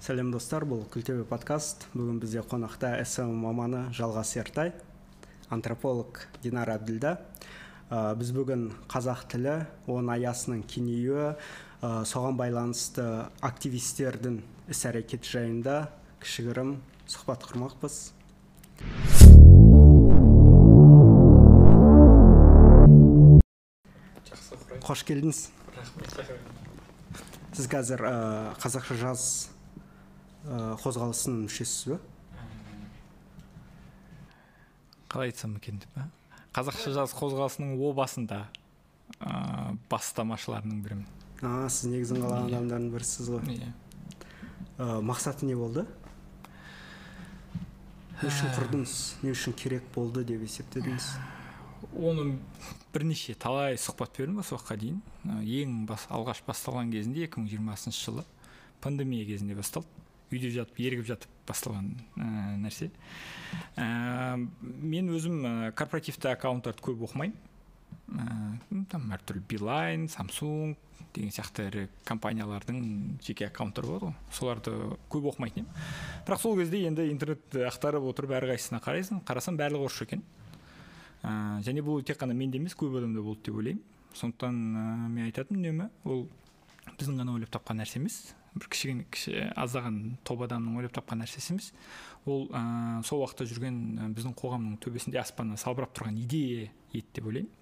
сәлем достар бұл күлтөбе подкаст. Бүгін бізде қонақта см маманы жалғас ертай антрополог динара әбділда. Ә, біз бүгін қазақ тілі оның аясының кеңеюі ә, соған байланысты активистердің іс әрекеті жайында кішігірім сұхбат құрмақпыз. Қош келдіңіз. Сіз қазір ә, қазақша жаз қозғалысының мүшесісіз ба қалай айтсам екен деп қазақша жаз қозғалысының о басында ә, бастамашыларының бірімін а сіз негізін қалаған Иә. адамдардың бірісіз ғой. Иә. Ә, мақсаты не болды? Не үшін құрдыңыз? Не үшін керек болды деп есептедіңіз? Оны бірнеше талай сұхбат бердім осы уақытқа дейін. Ә, ең бас, алғаш басталған кезінде 2020 жылы пандемия кезінде басталды. Үйде жатып ерігіп жатып басталған ә, нәрсе. Ә, мен өзім ә, корпоративті аккаунттарды көп оқымаймын. Ә, там әртүрлі билайн самсунг деген сияқты ірі компаниялардың жеке аккаунттары болады ғой. Соларды көп оқымайтын едім. Бірақ сол кезде енді интернет ақтарып отырып әрқайсысына қарайсың қарасам барлығы орысша екен. Ә, және бұл тек қана менде емес көп адамда болды деп ойлаймын. Сондықтан ә, мен айтатыным үнемі ол біздің ғана ойлап тапқан нәрсе емес. Бір кішкене кіші аздаған топ адамның ойлап тапқан нәрсесі емес ол ә, сол уақытта жүрген ә, біздің қоғамның төбесінде аспаннан салбырап тұрған идея еді деп ойлаймын.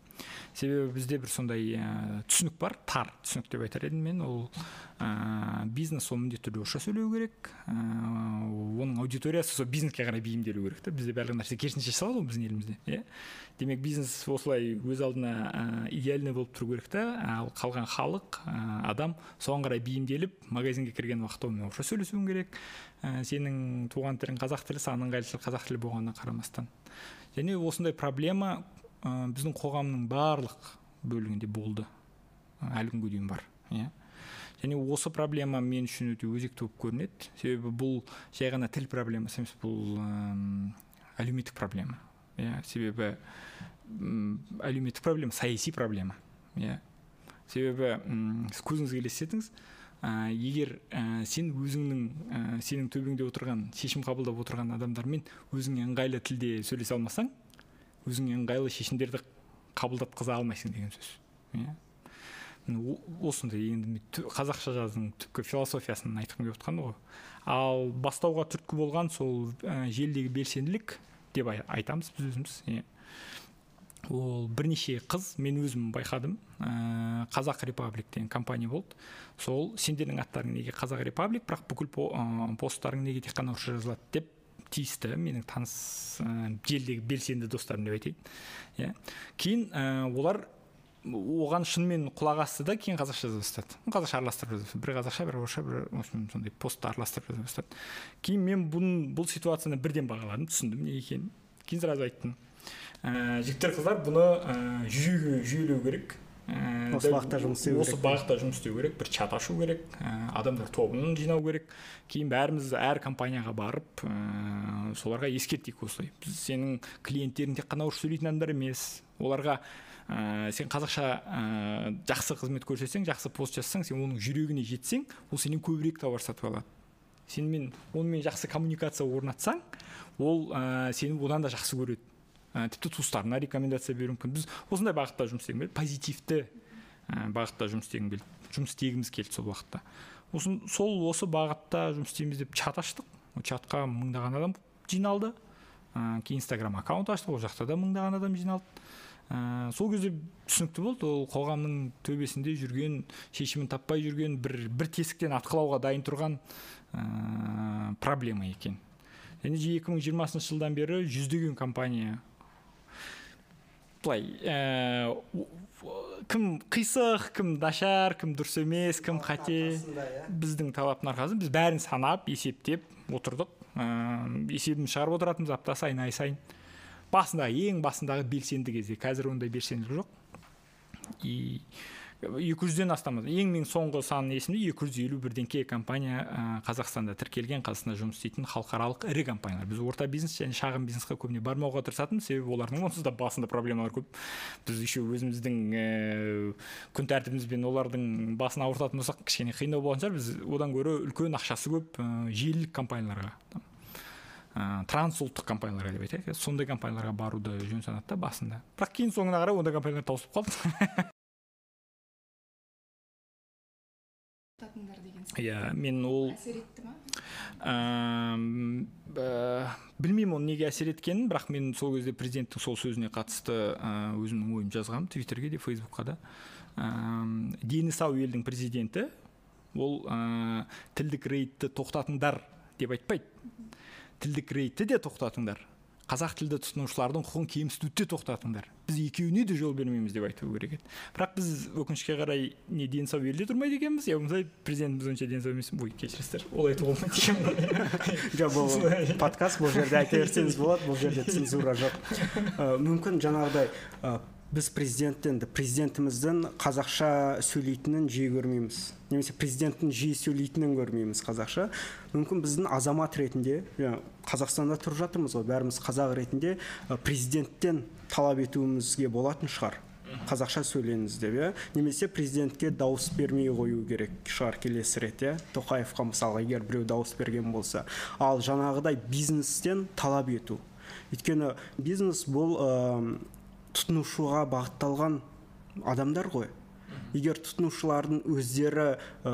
Себебі бізде бір сондай ә, түсінік бар тар түсінік деп айтар едім мен. Ол ә, бизнес ол міндетті түрде орысша сөйлеу керек. Ә, оның аудиториясы сол бизнеске қарай бейімделу керек та. Бізде барлық нәрсе керісінше жасалады ғой біздің елімізде иә. Демек бизнес осылай өз алдына ә, идеальный болып тұру керек та. Ал қалған халық ә, адам соған қарай бейімделіп магазинге кірген уақытта онымен орысша сөйлесуің керек. Ә, сенің туған тілің қазақ тілі саған ыңғайлы қазақ тілі болғанына қарамастан. Және осындай проблема ә, біздің қоғамның барлық бөлігінде болды. Ә, әлі күнге дейін бар иә. Және осы проблема мен үшін өте өзекті болып көрінеді. Себебі бұл жай ғана тіл проблемасы емес бұл әм, әлеуметтік проблема иә. Себебі әлеуметтік проблема саяси проблема иә. Себебі сіз көзіңізге елестетіңіз ә, егер ә, сен өзіңнің ә, сенің төбеңде отырған шешім қабылдап отырған адамдармен өзіңе ыңғайлы тілде сөйлесе алмасаң өзіңе ыңғайлы шешімдерді қабылдатқыза алмайсың деген сөз. Иә? Осындай енді қазақша жазудың түпкі философиясын айтқым келіп отқан ғой. Ал бастауға түрткі болған сол ә, желідегі белсенділік деп ай- айтамыз біз өзіміз. Иә. Ол бірнеше қыз мен өзім байқадым. Ә, қазақ репаблик деген компания болды. Сол сендердің аттарың неге қазақ репаблик бірақ бүкіл по, ә, посттарың неге тек қана орысша жазылады деп тиісті менің таныс ә, желідегі белсенді достарым деп айтайын иә. Кейін ә, олар оған шынымен құлақ асты да кейін қазақша жаза бастады қазақша араластырып жаза бір қазақша бір орысша бір сондай постты араластырып жаза бастады кейін мен бұның бұл ситуацияны бірден бағаладым түсіндім не екенін. Кейін сразу айттым. Ә, жігіттер қыздар бұны ә, жүйеге жүйелеу керек. Осы дәл бағытта жұмыс істеу осы керек. бағытта жұмыс істеу керек бір чат ашу керек ә, адамдар тобын жинау керек кейін бәріміз әр компанияға барып ә, соларға ескертейік осылай біз сенің клиенттерің тек қана орысша сөйлейтін адамдар емес. Оларға ә, сен қазақша ә, жақсы қызмет көрсетсең жақсы пост жазсаң сен оның жүрегіне жетсең ол сенен көбірек товар сатып алады. Сенімен онымен жақсы коммуникация орнатсаң ол ә, сені одан да жақсы көреді. Ә, тіпті туыстарына рекомендация беруі мүмкін. Біз осындай бағытта жұмыс істегім келді позитивті ә, бағытта жұмыс істегім келді жұмыс істегіміз келді сол уақытта. Осын, сол осы бағытта жұмыс істейміз деп чат аштық. Чатқа мыңдаған адам жиналды. Ә, кейін инстаграм аккаунт аштық ол жақта да мыңдаған адам жиналды. Ә, сол кезде түсінікті болды ол қоғамның төбесінде жүрген шешімін таппай жүрген бір бір тесіктен атқылауға дайын тұрған ә, проблема екен. Және де 2020 жылдан бері жүздеген компания былай ә, кім қисық кім нашар кім дұрыс емес кім қате біздің талаптың арқасында біз бәрін санап есептеп отырдық. Ә, есебін шығарып отыратынбыз апта сайын ай сайын. Басындағы ең басындағы белсенді кезде қазір ондай белсенділік жоқ. И екі жүзден астам ең мен соңғы санын есімде екі жүз елу бірдеңке компания ә, қазақстанда тіркелген қазақстанда жұмыс істейтін халықаралық ірі компаниялар. Біз орта бизнес және шағын бизнесқа көбіне бармауға тырысатынбыз. Себебі олардың онсыз да басында проблемалар көп. Біз еще өзіміздің ә, күн тәртібімізбен олардың басын ауыртатын болсақ кішкене қиындау болатын шығар. Біз одан гөрі үлкен ақшасы көп ә, желілік компанияларға ә, трансұлттық компанияларға деп айтайық. Сондай компанияларға баруды жөн санады да басында. Бірақ кейін соңына қарай ондай компаниялар таусылып қалды. иә мен ол әсер етті ма? білмеймін оны неге әсер еткенін бірақ мен сол кезде президенттің сол сөзіне қатысты өзімнің ойымды жазғанмын твиттерге де фейсбукқа да. Дені сау елдің президенті ол ә, тілдік рейдті тоқтатыңдар деп айтпайды. Тілдік рейдті де тоқтатыңдар. Қазақ тілді тұтынушылардың құқығын кемсітуді де тоқтатыңдар. Біз екеуіне де жол бермейміз деп айту керек еді. Бірақ біз өкінішке қарай не дені сау елде тұрмайды екенбіз я болмаса президентіміз онша дені сау емес. Ой кешіріңіздер олай айтуға болмайды екенмін жоқ бұл подкаст бұл жерде айта берсеңіз болады бұл жерде цензура жоқ. Мүмкін жаңағыдай біз президенттен президентіміздің қазақша сөйлейтінін жиі көрмейміз. Немесе президенттің жиі сөйлейтінін көрмейміз қазақша мүмкін біздің азамат ретінде қазақстанда тұрып жатырмыз ғой бәріміз қазақ ретінде президенттен талап етуімізге болатын шығар. Қазақша сөйлеңіз деп иә. Немесе президентке дауыс бермей қою керек шығар келесі рет иә. Тоқаевқа мысалға егер біреу дауыс берген болса. Ал жаңағыдай бизнестен талап ету. Өйткені бизнес бұл тұтынушыға бағытталған адамдар ғой. Егер тұтынушылардың өздері ә,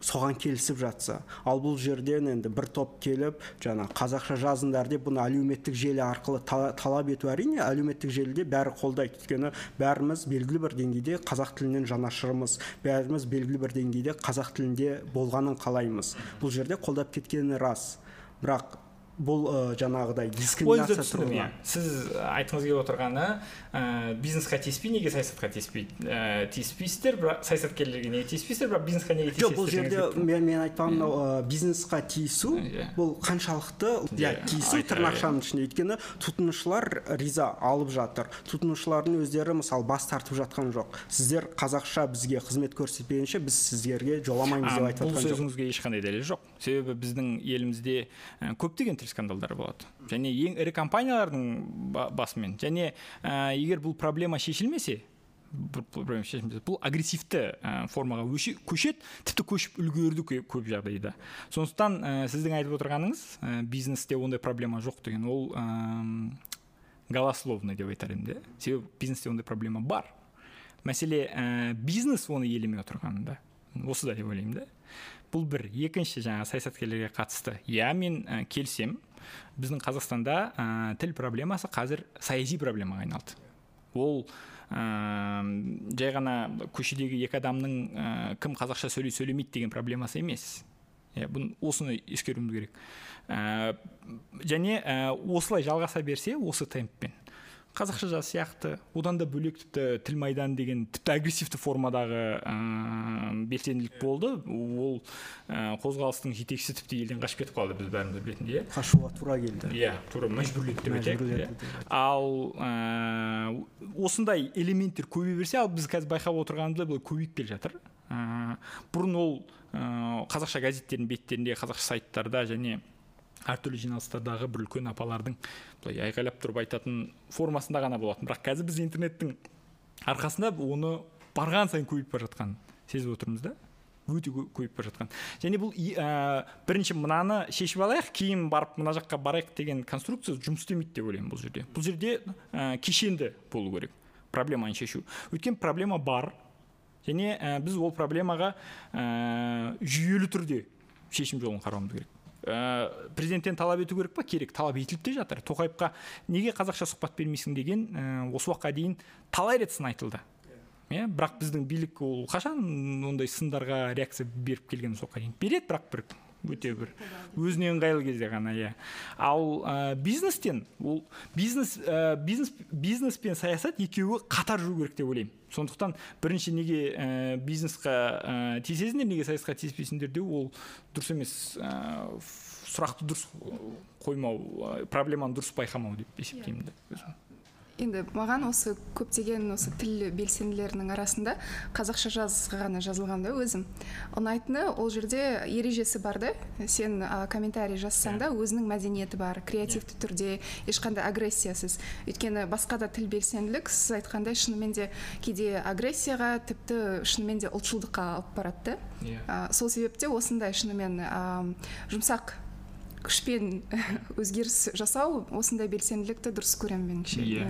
соған келісіп жатса ал бұл жерден енді бір топ келіп жаңа қазақша жазыңдар деп бұны әлеуметтік желі арқылы талап ету әрине әлеуметтік желіде бәрі қолдайды. Өйткені бәріміз белгілі бір деңгейде қазақ тілінен жанашырмыз. Бәріміз белгілі бір деңгейде қазақ тілінде болғанын қалаймыз. Бұл жерде қолдап кеткені рас. Бірақ бұл ә, жаңағыдай дискриминация түсіндім иә. Сіз айтқыңыз келіп отырғаны ә, бизнесқа тиіспей неге саясатқа тиіспейді ә, тиіспейсіздер? Бірақ саясаткерлерге неге тиіспейсіздер? Бірақ бизнесқа неге тиісесіздер жоқ бұл жерде мен, мен айтпағым мынау ә, бизнесқа тиісу бұл қаншалықты иә тиісу тырнақшаның ішінде. Өйткені тұтынушылар риза алып жатыр. Тұтынушылардың өздері мысалы бас тартып жатқан жоқ. Сіздер қазақша бізге қызмет көрсетпегенше біз сіздерге жоламаймыз деп айтып жатқан жоқ. бұл сөзіңізге ешқандай дәлел жоқ. Себебі біздің елімізде көптеген скандалдар болады және ең ірі компаниялардың басымен және ә, егер бұл проблема шешілмесе бұл агрессивті формаға көшеді тіпті көшіп үлгерді көп жағдайда. Сондықтан ә, сіздің айтып отырғаныңыз ә, бизнесте ондай проблема жоқ деген ол ә, голословно деп айтар едім де. Себебі бизнесте ондай проблема бар. Мәселе ә, бизнес оны елемей отырғанында. Осыда деп ойлаймын да. Бұл бір екінші жаңа саясаткерлерге қатысты. Иә мен ә, келісемін. Біздің қазақстанда ә, тіл проблемасы қазір саяси проблемаға айналды. Ол ә, жай ғана көшедегі екі адамның ә, кім қазақша сөйлейді сөйлемейді деген проблемасы емес. Иә бұны осыны ескеруіміз керек. Ә, және ә, осылай жалғаса берсе осы темппен. Қазақша жаз сияқты. Одан да бөлек тіпті тіл майдан деген тіпті агрессивті формадағы ә, белсенділік болды. Ол ә, қозғалыстың жетекшісі тіпті елден қашып кетіп қалды біз бәріміз білетіндей иә. Қашуға тура келді. Иә тура мәжбүрледі деп айтайық иә. ал ә, осындай элементтер көбейе берсе ал біз қазір байқап отырғанымыздай бұл көбейіп келе жатыр. Ә, бұрын ол ә, қазақша газеттердің беттерінде қазақша сайттарда және әртүрлі жиналыстардағы бір үлкен апалардың былай айқайлап тұрып айтатын формасында ғана болатын. Бірақ қазір біз интернеттің арқасында оны барған сайын көбейіп бара жатқанын сезіп отырмыз да. Өте көбейіп бара жатқан. Және бұл ә, бірінші мынаны шешіп алайық кейін барып мына жаққа барайық деген конструкция жұмыс істемейді деп ойлаймын бұл жерде. Бұл жерде ә, кешенді болу керек. Проблеманы шешу. Өйткені проблема бар. Және ә, біз ол проблемаға ә, жүйелі түрде шешім жолын қарауымыз керек. Ә, президенттен талап ету керек па? Керек. Талап етіліп те жатыр. Тоқаевқа неге қазақша сұхбат бермейсің деген ә, осы уақытқа дейін талай рет сын айтылды. Иә. Бірақ біздің билік ол қашан ондай сындарға реакция беріп келген осы уақытқа дейін? Береді бірақ бір өте бір өзіне ыңғайлы кезде ғана иә. Ал ә, бизнестен ол бизнес ә, бизнес бизнес пен саясат екеуі қатар жүру керек деп ойлаймын. Сондықтан бірінші неге ә, бизнесқа ә, тиісесіңдер неге саясатқа тиіспейсіңдер деу ол дұрыс емес ә, сұрақты дұрыс қоймау проблеманы дұрыс байқамау деп есептеймін да. Енді маған осы көптеген осы тіл белсенділерінің арасында қазақша жазға ғана жазылған да өзім. Ұнайтыны ол жерде ережесі бар да. Сен ә, комментарий жазсаң да өзінің мәдениеті бар креативті түрде ешқандай агрессиясыз. Өйткені басқа да тіл белсенділік сіз айтқандай шынымен де кейде агрессияға тіпті шынымен де ұлтшылдыққа алып барады да. Yeah. сол себепте осындай шынымен ә, жұмсақ күшпен өзгеріс жасау осындай белсенділікті дұрыс көремін меніңше иә.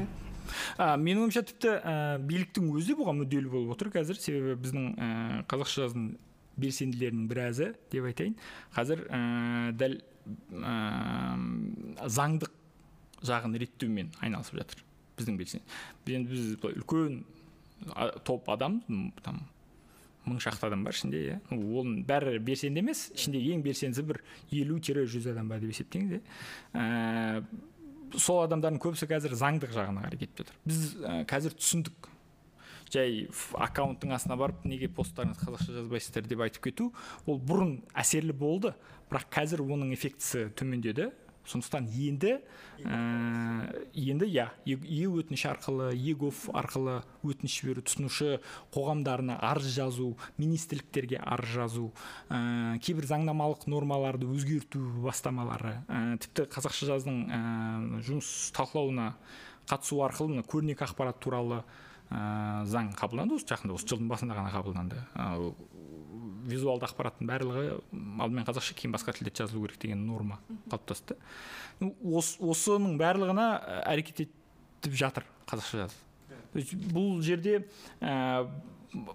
а, менің ойымша тіпті ә, биліктің өзі бұған мүдделі болып отыр қазір. Себебі біздің ә, қазақша жазудың белсенділерінің біразы деп айтайын. Қазір ә, дәл ә, заңдық жағын реттеумен айналысып жатыр біздің белсенді енді біз үлкен топ адам там мың шақты адам бар ішінде иә. Оның бәрі белсенді емес ішінде ең белсендісі бір елу тире жүз адам ба деп есептеңіз иә. Ә, сол адамдардың көбісі қазір заңдық жағына қарай кетіп жатыр біз ә, қазір түсіндік. Жай аккаунттың астына барып неге посттарыңызды қазақша жазбайсыздар деп айтып кету ол бұрын әсерлі болды. Бірақ қазір оның эффектісі төмендеді. Сондықтан енді ә, енді иә е өтініш арқылы егов арқылы өтініш жіберу тұтынушы қоғамдарына арыз жазу министрліктерге арыз жазу ә, кейбір заңнамалық нормаларды өзгерту бастамалары ә, тіпті қазақша жаздың ә, жұмыс талқылауына қатысу арқылы мына көрнекі ақпарат туралы ә, заң қабылданды осы жақында осы жылдың басында ғана қабылданды. Визуалды ақпараттың барлығы алдымен қазақша кейін басқа тілде жазылу керек деген норма қалыптасты. Ос, осының барлығына әрекет етіп жатыр қазақша жаз. Бұл жерде ә,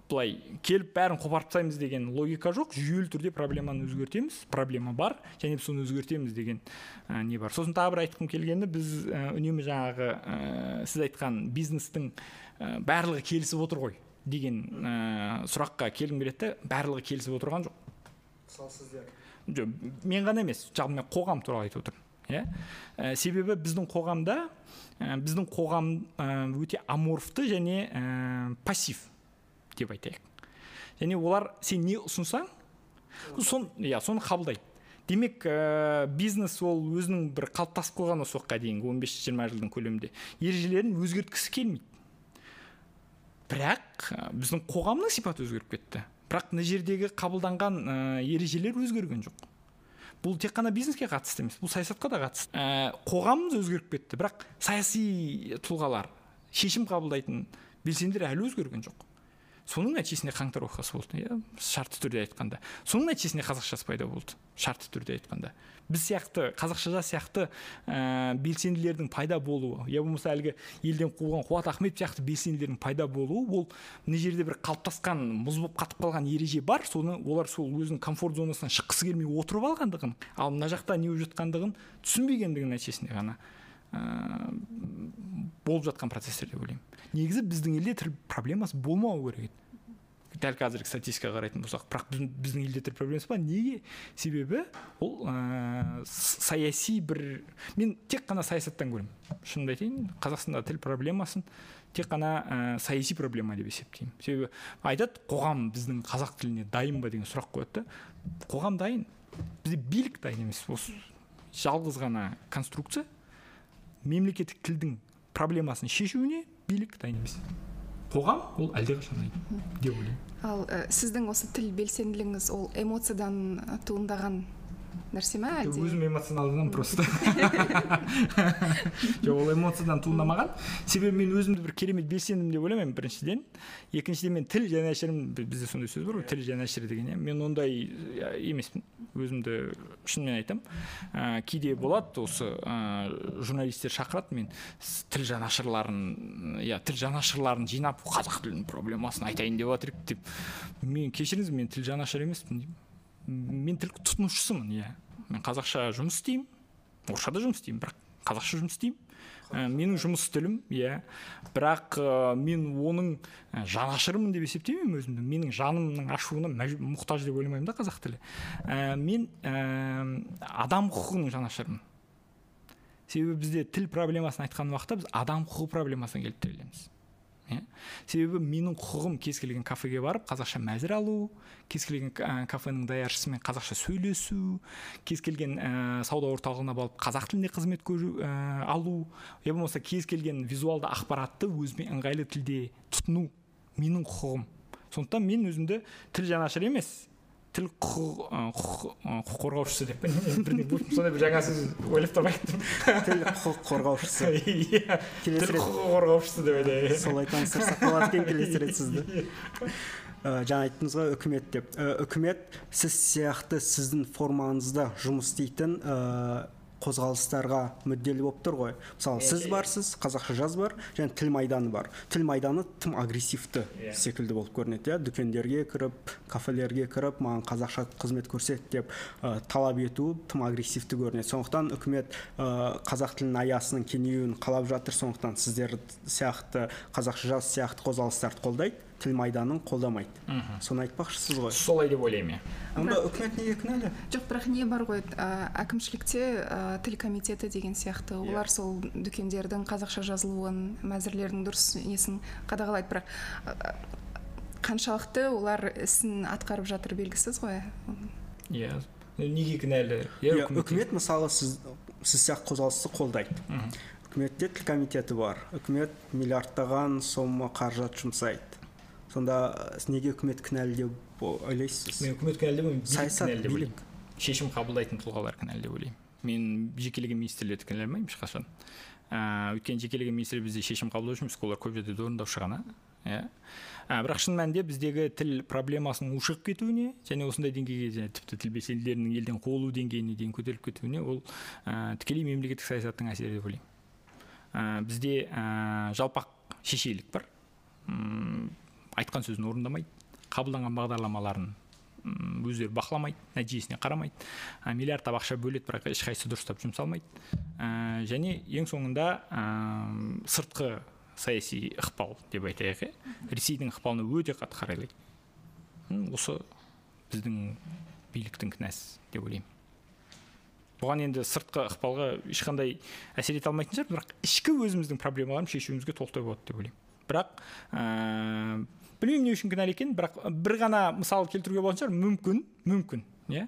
былай келіп бәрін қопарып тастаймыз деген логика жоқ. Жүйелі түрде проблеманы өзгертеміз проблема бар және біз соны өзгертеміз деген ә, не бар. Сосын тағы бір айтқым келгені біз ә, үнемі жаңағы ә, сіз айтқан бизнестің ә, барлығы келісіп отыр ғой. Деген ә, сұраққа келгім келеді да барлығы келісіп отырған жоқ. Мысалы сіздер. Жоқ мен ғана емес жалпы мен қоғам туралы айтып отырмын иә? Ә, себебі біздің қоғамда ә, біздің қоғам өте аморфты және ә, пассив деп айтайық. Және олар сен не ұсынсаң сон иә соны қабылдайды. Демек ә, бизнес ол өзінің бір қалыптасып қалған осы уақытқа дейінгі он бес жиырма жылдың көлемінде. Ережелерін өзгерткісі келмейді. Бірақ біздің қоғамның сипаты өзгеріп кетті. Бірақ мына жердегі қабылданған ә, ережелер өзгерген жоқ. Бұл тек қана бизнеске қатысты емес бұл саясатқа да қатысты. Ә, қоғамымыз өзгеріп кетті. Бірақ саяси тұлғалар шешім қабылдайтын белсенділер әлі өзгерген жоқ. Соның нәтижесінде қаңтар оқиғасы болды. Иә шартты түрде айтқанда. Соның нәтижесінде қазақшасы пайда болды. Шартты түрде айтқанда. Біз сияқты қазақша сияқты ә, белсенділердің пайда болуы я болмаса әлгі елден қуылған қуат ахметов сияқты белсенділердің пайда болуы ол мына жерде бір қалыптасқан мұз болып қатып қалған ереже бар. Соны олар сол өзінің комфорт зонасынан шыққысы келмей отырып алғандығын ал мына жақта не болып жатқандығын түсінбегендігінің нәтижесінде ғана болып жатқан процестер деп ойлаймын. Негізі біздің елде тіл проблемасы болмау керек. Еді дәл қазіргі статистикаға қарайтын болсақ. Бірақ біздің, біздің елде тіл проблемасы бар. Неге? Себебі ол ә, саяси бір мен тек қана саясаттан көремін. Шынымды айтайын қазақстанда тіл проблемасын тек қана ә, саяси проблема деп есептеймін. Себебі айтады қоғам біздің қазақ тіліне дайын ба? деген сұрақ қояды да. Қоғам дайын. Бізде билік дайын емес осы жалғыз ғана конструкция. Мемлекеттік тілдің проблемасын шешуіне билік дайын емес. Қоғам ол әлдеқашан дайын деп ойлаймын. Ал ә, сіздің осы тіл белсенділігіңіз ол эмоциядан туындаған нәрсе ма әлде өзім эмоционалданамын просто. Жоқ ол эмоциядан туындамаған себебі мен өзімді бір керемет белсендімін деп ойламаймын біріншіден екіншіден мен тіл жанашырмын бізде сондай сөз бар ғой тіл жанашыры деген иә. Мен ондай емеспін. Өзімді шынымен айтамын ә, кейде болады осы ә, журналистер шақырады мен тіл жанашырларын иә тіл жанашырларын жинап қазақ тілінің проблемасын айтайын деп жатыр деп. Мен кешіріңіз мен тіл жанашыры емеспін мен тіл тұтынушысымын иә. Мен қазақша жұмыс істеймін орысшада жұмыс істеймін бірақ қазақша жұмыс істеймін. Ә, менің жұмыс тілім иә. Бірақ ә, мен оның жанашырымын деп есептемеймін өзімді менің жанымның ашуына мұқтаж деп ойламаймын да қазақ тілі. Ә, мен ә, адам құқығының жанашырымын себебі бізде тіл проблемасын айтқан уақытта біз адам құқығы проблемасына келіп тірелеміз. Иә. Себебі менің құқығым кез келген кафеге барып қазақша мәзір алу кез келген кафенің даяршысымен қазақша сөйлесу кез келген ә, сауда орталығына барып қазақ тілінде қызмет көру ә, алу я болмаса кез келген визуалды ақпаратты өзіме ыңғайлы тілде тұтыну менің құқығым. Сондықтан мен өзімді тіл жанашыры емес тіл құқық қорғаушысы деп сондай бір жаңа сөз ойлап кеттім тіл құқық қорғаушысы. Иә. Тіл құқық қорғаушысы деп ойлаймын солай таныстырсақ болады екен келесі рет сізді. Жаңа айттыңыз ғой үкімет деп. Үкімет сіз сияқты сіздің формаңызда жұмыс істейтін қозғалыстарға мүдделі болып тұр ғой. Мысалы сіз барсыз қазақша жаз бар және тіл майданы бар. Тіл майданы тым агрессивті секілді болып көрінеді иә. Дүкендерге кіріп кафелерге кіріп маған қазақша қызмет көрсет деп ә, талап ету тым агрессивті көрінеді. Сондықтан үкімет ә, қазақ тілінің аясының кеңеюін қалап жатыр. Сондықтан сіздер сияқты қазақша жаз сияқты қозғалыстарды қолдайды тіл майданын қолдамайды. Соны айтпақшысыз ғой. Солай деп ойлаймын иә онда үкімет неге кінәлі? Жоқ бірақ не бар ғой. Әкімшілікте тіл комитеті деген сияқты. Иә. олар сол дүкендердің қазақша жазылуын мәзірлердің дұрыс несін қадағалайды. Бірақ қаншалықты олар ісін атқарып жатыр белгісіз ғой. Иә. Неге кінәлі иә үкімет мысалы сіз сіз сияқты қозғалысты қолдайды. Үкіметте тіл комитеті бар. Үкімет миллиардтаған сомма қаражат жұмсайды. Сонда неге үкімет кінәлі деп ойлайсыз мен үкімет кінәлі деп ойлаймын. Саясат билік. шешім қабылдайтын тұлғалар кінәлі деп ойлаймын. Мен жекелеген министрлерді кінәламаймын ешқашан. Ыыы өйткені жекелеген министр бізде шешім қабылдаушы емес олар көп жерде орындаушы ғана иә бірақ шын мәнінде біздегі тіл проблемасының ушығып кетуіне және осындай деңгейге тіпті тіл белсенділерінің елден қуылу деңгейіне дейін көтеріліп кетуіне ол ә, тікелей мемлекеттік саясаттың әсері деп ойлаймын. Ә, бізде ә, жалпақ шешейлік бар. Айтқан сөзін орындамайды. Қабылданған бағдарламаларын өздері бақыламайды нәтижесіне қарамайды. Ә, миллиардтап ақша бөледі бірақ ешқайсысы дұрыстап жұмсалмайды. Ә, және ең соңында ә, сыртқы саяси ықпал деп айтайық иә ресейдің ықпалына өте қатты қарайлайды. Осы біздің биліктің кінәсі деп ойлаймын. Бұған енді сыртқы ықпалға ешқандай әсер ете алмайтын шығар бірақ ішкі өзіміздің проблемаларымызды шешуімізге толықтай болады деп ойлаймын. Бірақ ә, білмеймін не үшін кінәлі екенін бірақ бір ғана мысал келтіруге болатын шығар. Мүмкін мүмкін иә?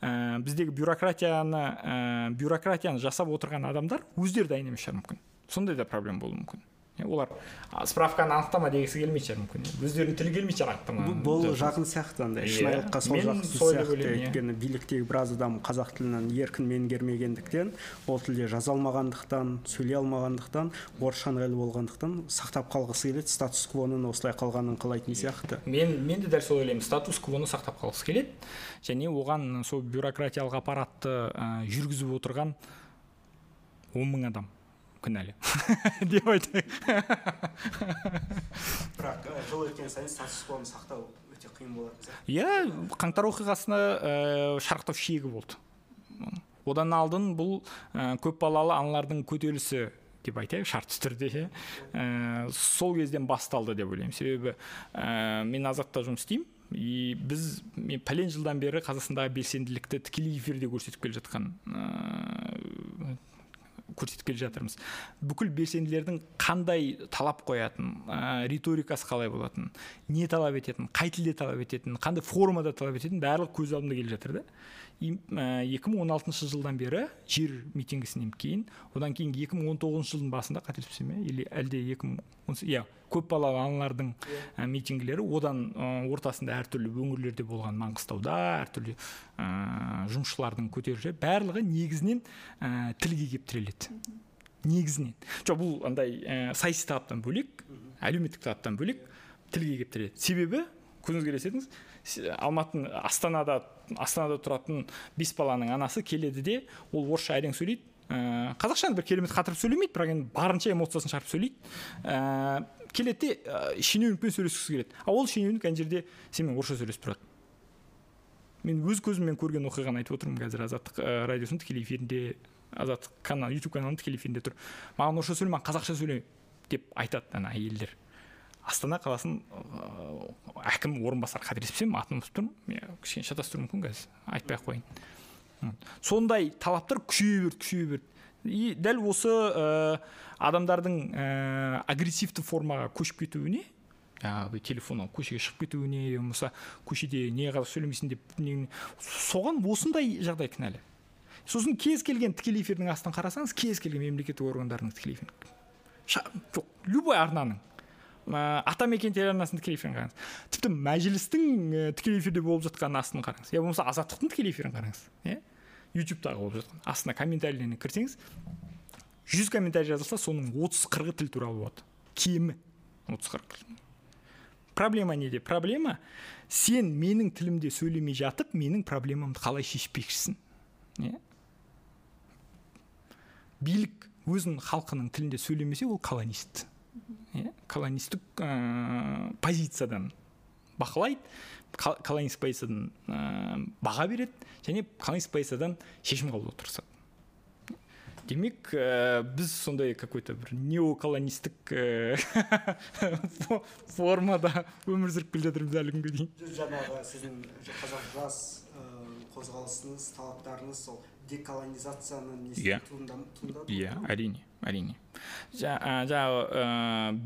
Ә, біздегі бюрократияны ә, бюрократияны жасап отырған адамдар өздері дайын емес шығар мүмкін. Сондай да проблема болуы мүмкін. Олар справканы анықтама дегісі келмейтін шығар мүмкін. Өздерінің тілі келмейтін шығар анықтама. Бұл жақын сияқты андай иә. шынайылыққа сол жақын сияқты. иә. өйткені биліктегі біраз адам қазақ тілін еркін меңгермегендіктен ол тілде жаза алмағандықтан сөйлей алмағандықтан орысша ыңғайлы болғандықтан сақтап қалғысы келеді. Статус квоның осылай қалғанын қалайтын сияқты. Мен мен де дәл солай ойлаймын. Статус квоны сақтап қалғысы келеді. Және оған сол бюрократиялық аппаратты жүргізіп отырған он мың адам. Кінәлі деп айтайық бірақ жыл өткен сайын статус квоны сақтау өте қиын болатын сияқты. Иә қаңтар оқиғасына ә, шарықтау шегі болды. Одан алдын бұл ә, көпбалалы аналардың көтерілісі деп айтайық шартты түрде ә, сол кезден басталды деп ойлаймын. Себебі ә, мен азатта жұмыс істеймін. И біз мен пәлен жылдан бері қазақстандағы белсенділікті тікелей эфирде көрсетіп келе жатқан көрсетіп келе жатырмыз. Бүкіл белсенділердің қандай талап қоятын ә, риторикасы қалай болатын не талап ететін қай тілде талап ететін қандай формада талап ететін барлығы көз алдымда келе жатыр да. Екі мың он алтыншы жылдан бері жер митингісінен кейін одан кейін 2019 жылдың басында қателеспесем иә или әлде екі мың иә көпбалалы аналардың ә, митингілері одан ә, ортасында әртүрлі өңірлерде болған маңғыстауда әртүрлі ә, жұмысшылардың көтерілісі барлығы негізінен ә, тілге келіп тіреледі негізінен. Жоқ бұл андай ә, саяси талаптан бөлек әлеуметтік талаптан бөлек тілге келіп тіреледі себебі көзіңізге елестетіңіз алматының астанада астанада тұратын бес баланың анасы келеді де ол орысша әрең сөйлейді. Ә, қазақшаны бір керемет қатырып сөйлемейді бірақ енді барынша эмоциясын шығарып сөйлейді. Ә, келеді де ә, шенеунікпен сөйлескісі келеді. Ал ол шенеунік ана жерде сенімен орысша сөйлесіп тұрады. Мен өз көзіммен көрген оқиғаны айтып отырмын қазір. Азаттық ә, радиосының тікелей эфирінде азаттық канал ютуб каналының тікелей эфирінде тұр. Маған орысша сөйле маған қазақша сөйле деп айтады ана әйелдер. Астана қаласының әкім орынбасары қателеспесем атын ұмытып тұрмын. Кішкене шатастыруым мүмкін қазір. Айтпай ақ қояйын. Сондай талаптар күшейе берді күшейе берді. И дәл осы ә, адамдардың ә, агрессивті формаға көшіп кетуіне жаңағы телефоннан көшеге шығып кетуіне болмаса көшеде не неғып сөйлемейсің деп соған осындай жағдай кінәлі. Сосын кез келген тікелей эфирдің астын қарасаңыз кез келген мемлекеттік органдардың тікелей эфирін. Жоқ любой арнаның ә, атамекен телеарнасының тікелей эфирін қараңыз. Тіпті мәжілістің тікелей эфирде болып жатқан астын қараңыз. Я болмаса азаттықтың тікелей эфирін қараңыз иә? Ютубтағы болып жатқан. Астына комментарийлеріне кірсеңіз жүз комментарий жазылса соның отыз қырқы тіл туралы болады. Кемі. Отыз қырық проблема неде? Проблема сен менің тілімде сөйлемей жатып менің проблемамды қалай шешпекшісің? Иә билік өзінің халқының тілінде сөйлемесе ол колонист. Иә колонистік ә, позициядан бақылайды. Колонист позициядан ә, баға береді және колонист позициядан шешім қабылдауға тырысады. Демек ә, біз сондай какой то бір неоколонистік ә, формада өмір сүріп келе жатырмыз әлі күнге дейін. Жаңағы сіздің қазақ жас қозғалысыңыз талаптарыңыз сол. Деколонизацияны иә. иә әрине әрине. Жаңағы ә,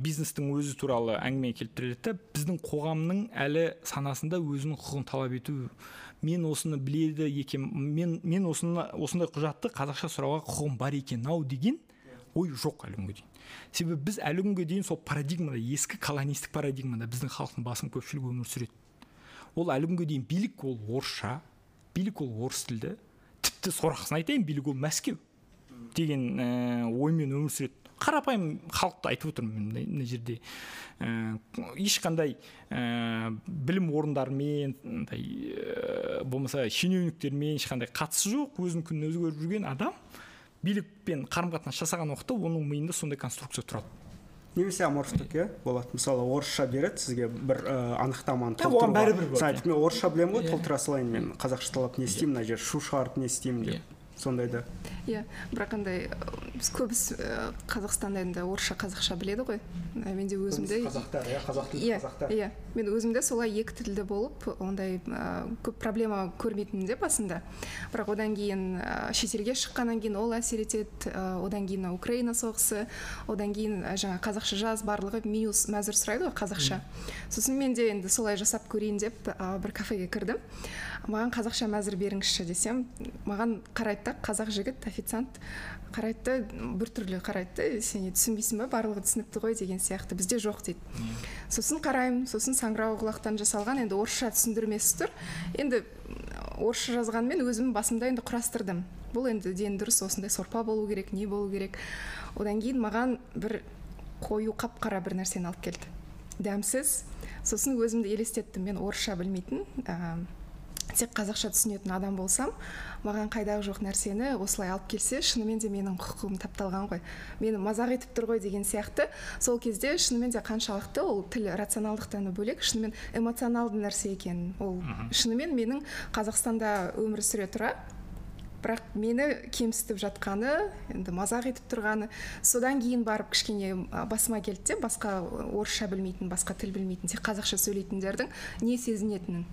бизнестің өзі туралы әңгіме келіп тұрады да біздің қоғамның әлі санасында өзінің құқығын талап ету. Мен осыны біледі екен мен мен осыны осындай құжатты қазақша сұрауға құқығым бар екен ау деген ой жоқ әлі күнге дейін. Себебі біз әлі күнге дейін сол парадигмада ескі колонистік парадигмада біздің халықтың басым көпшілігі өмір сүреді. Ол әлі күнге дейін билік ол орысша билік ол орыс тілді. Тіпті сорақысын айтайын билік ол мәскеу деген ә, оймен өмір сүреді. Қарапайым халықты айтып отырмын мына жерде. Ә, ешқандай ә, білім орындарымен андай ә, болмаса шенеуніктермен ешқандай қатысы жоқ өзінің күнін өзгеріп жүрген адам билікпен қарым қатынас жасаған уақытта оның миында сондай конструкция тұрады. Немесе аморфтік иә болады. Мысалы орысша береді сізге бір ә, анықтаманы оған бәрібір мен орысша білемін ғой толтыра салайын мен қазақшалап не істеймін мына жерде шу шығарып не істеймін деп. Сондайда иә бірақ андай біз көбісі қазақстанда енді орысша қазақша біледі ғой. Мен де өзімде қазақтар иә қазақ тілді иә қазақтар. иә. Мен өзімде солай екі тілді болып ондай көп проблема көрмейтінмін де басында. Бірақ одан кейін шетелге шыққаннан кейін ол әсер етеді. Одан кейін украина соғысы одан кейін жаңа қазақша жаз барлығы минус мәзір сұрайды ғой қазақша. Сосын мен де енді солай жасап көрейін деп бір кафеге кірдім. Маған қазақша мәзір беріңізші десем маған қарайды да қазақ жігіт официант. Қарайды да біртүрлі қарайды да сен түсінбейсің ба барлығы түсінікті ғой деген сияқты. Бізде жоқ дейді. Сосын қараймын сосын саңырау құлақтан жасалған енді орысша түсіндірмесі тұр. Енді орысша жазғанмен өзім басымда енді құрастырдым. Бұл енді дені дұрыс осындай сорпа болу керек не болу керек. Одан кейін маған бір қою қап қара бір нәрсені алып келді. Дәмсіз. Сосын өзімді елестеттім. Мен орысша білмейтін тек қазақша түсінетін адам болсам маған қайдағы жоқ нәрсені осылай алып келсе шынымен де менің құқығым тапталған ғой. Мені мазақ етіп тұр ғой деген сияқты. Сол кезде шынымен де қаншалықты ол тіл рационалдықтан бөлек шынымен эмоционалды нәрсе екен ол. Шынымен менің қазақстанда өмір сүре тұра бірақ мені кемсітіп жатқаны енді мазақ етіп тұрғаны содан кейін барып кішкене басыма келді де басқа орысша білмейтін басқа тіл білмейтін тек қазақша сөйлейтіндердің не сезінетінін.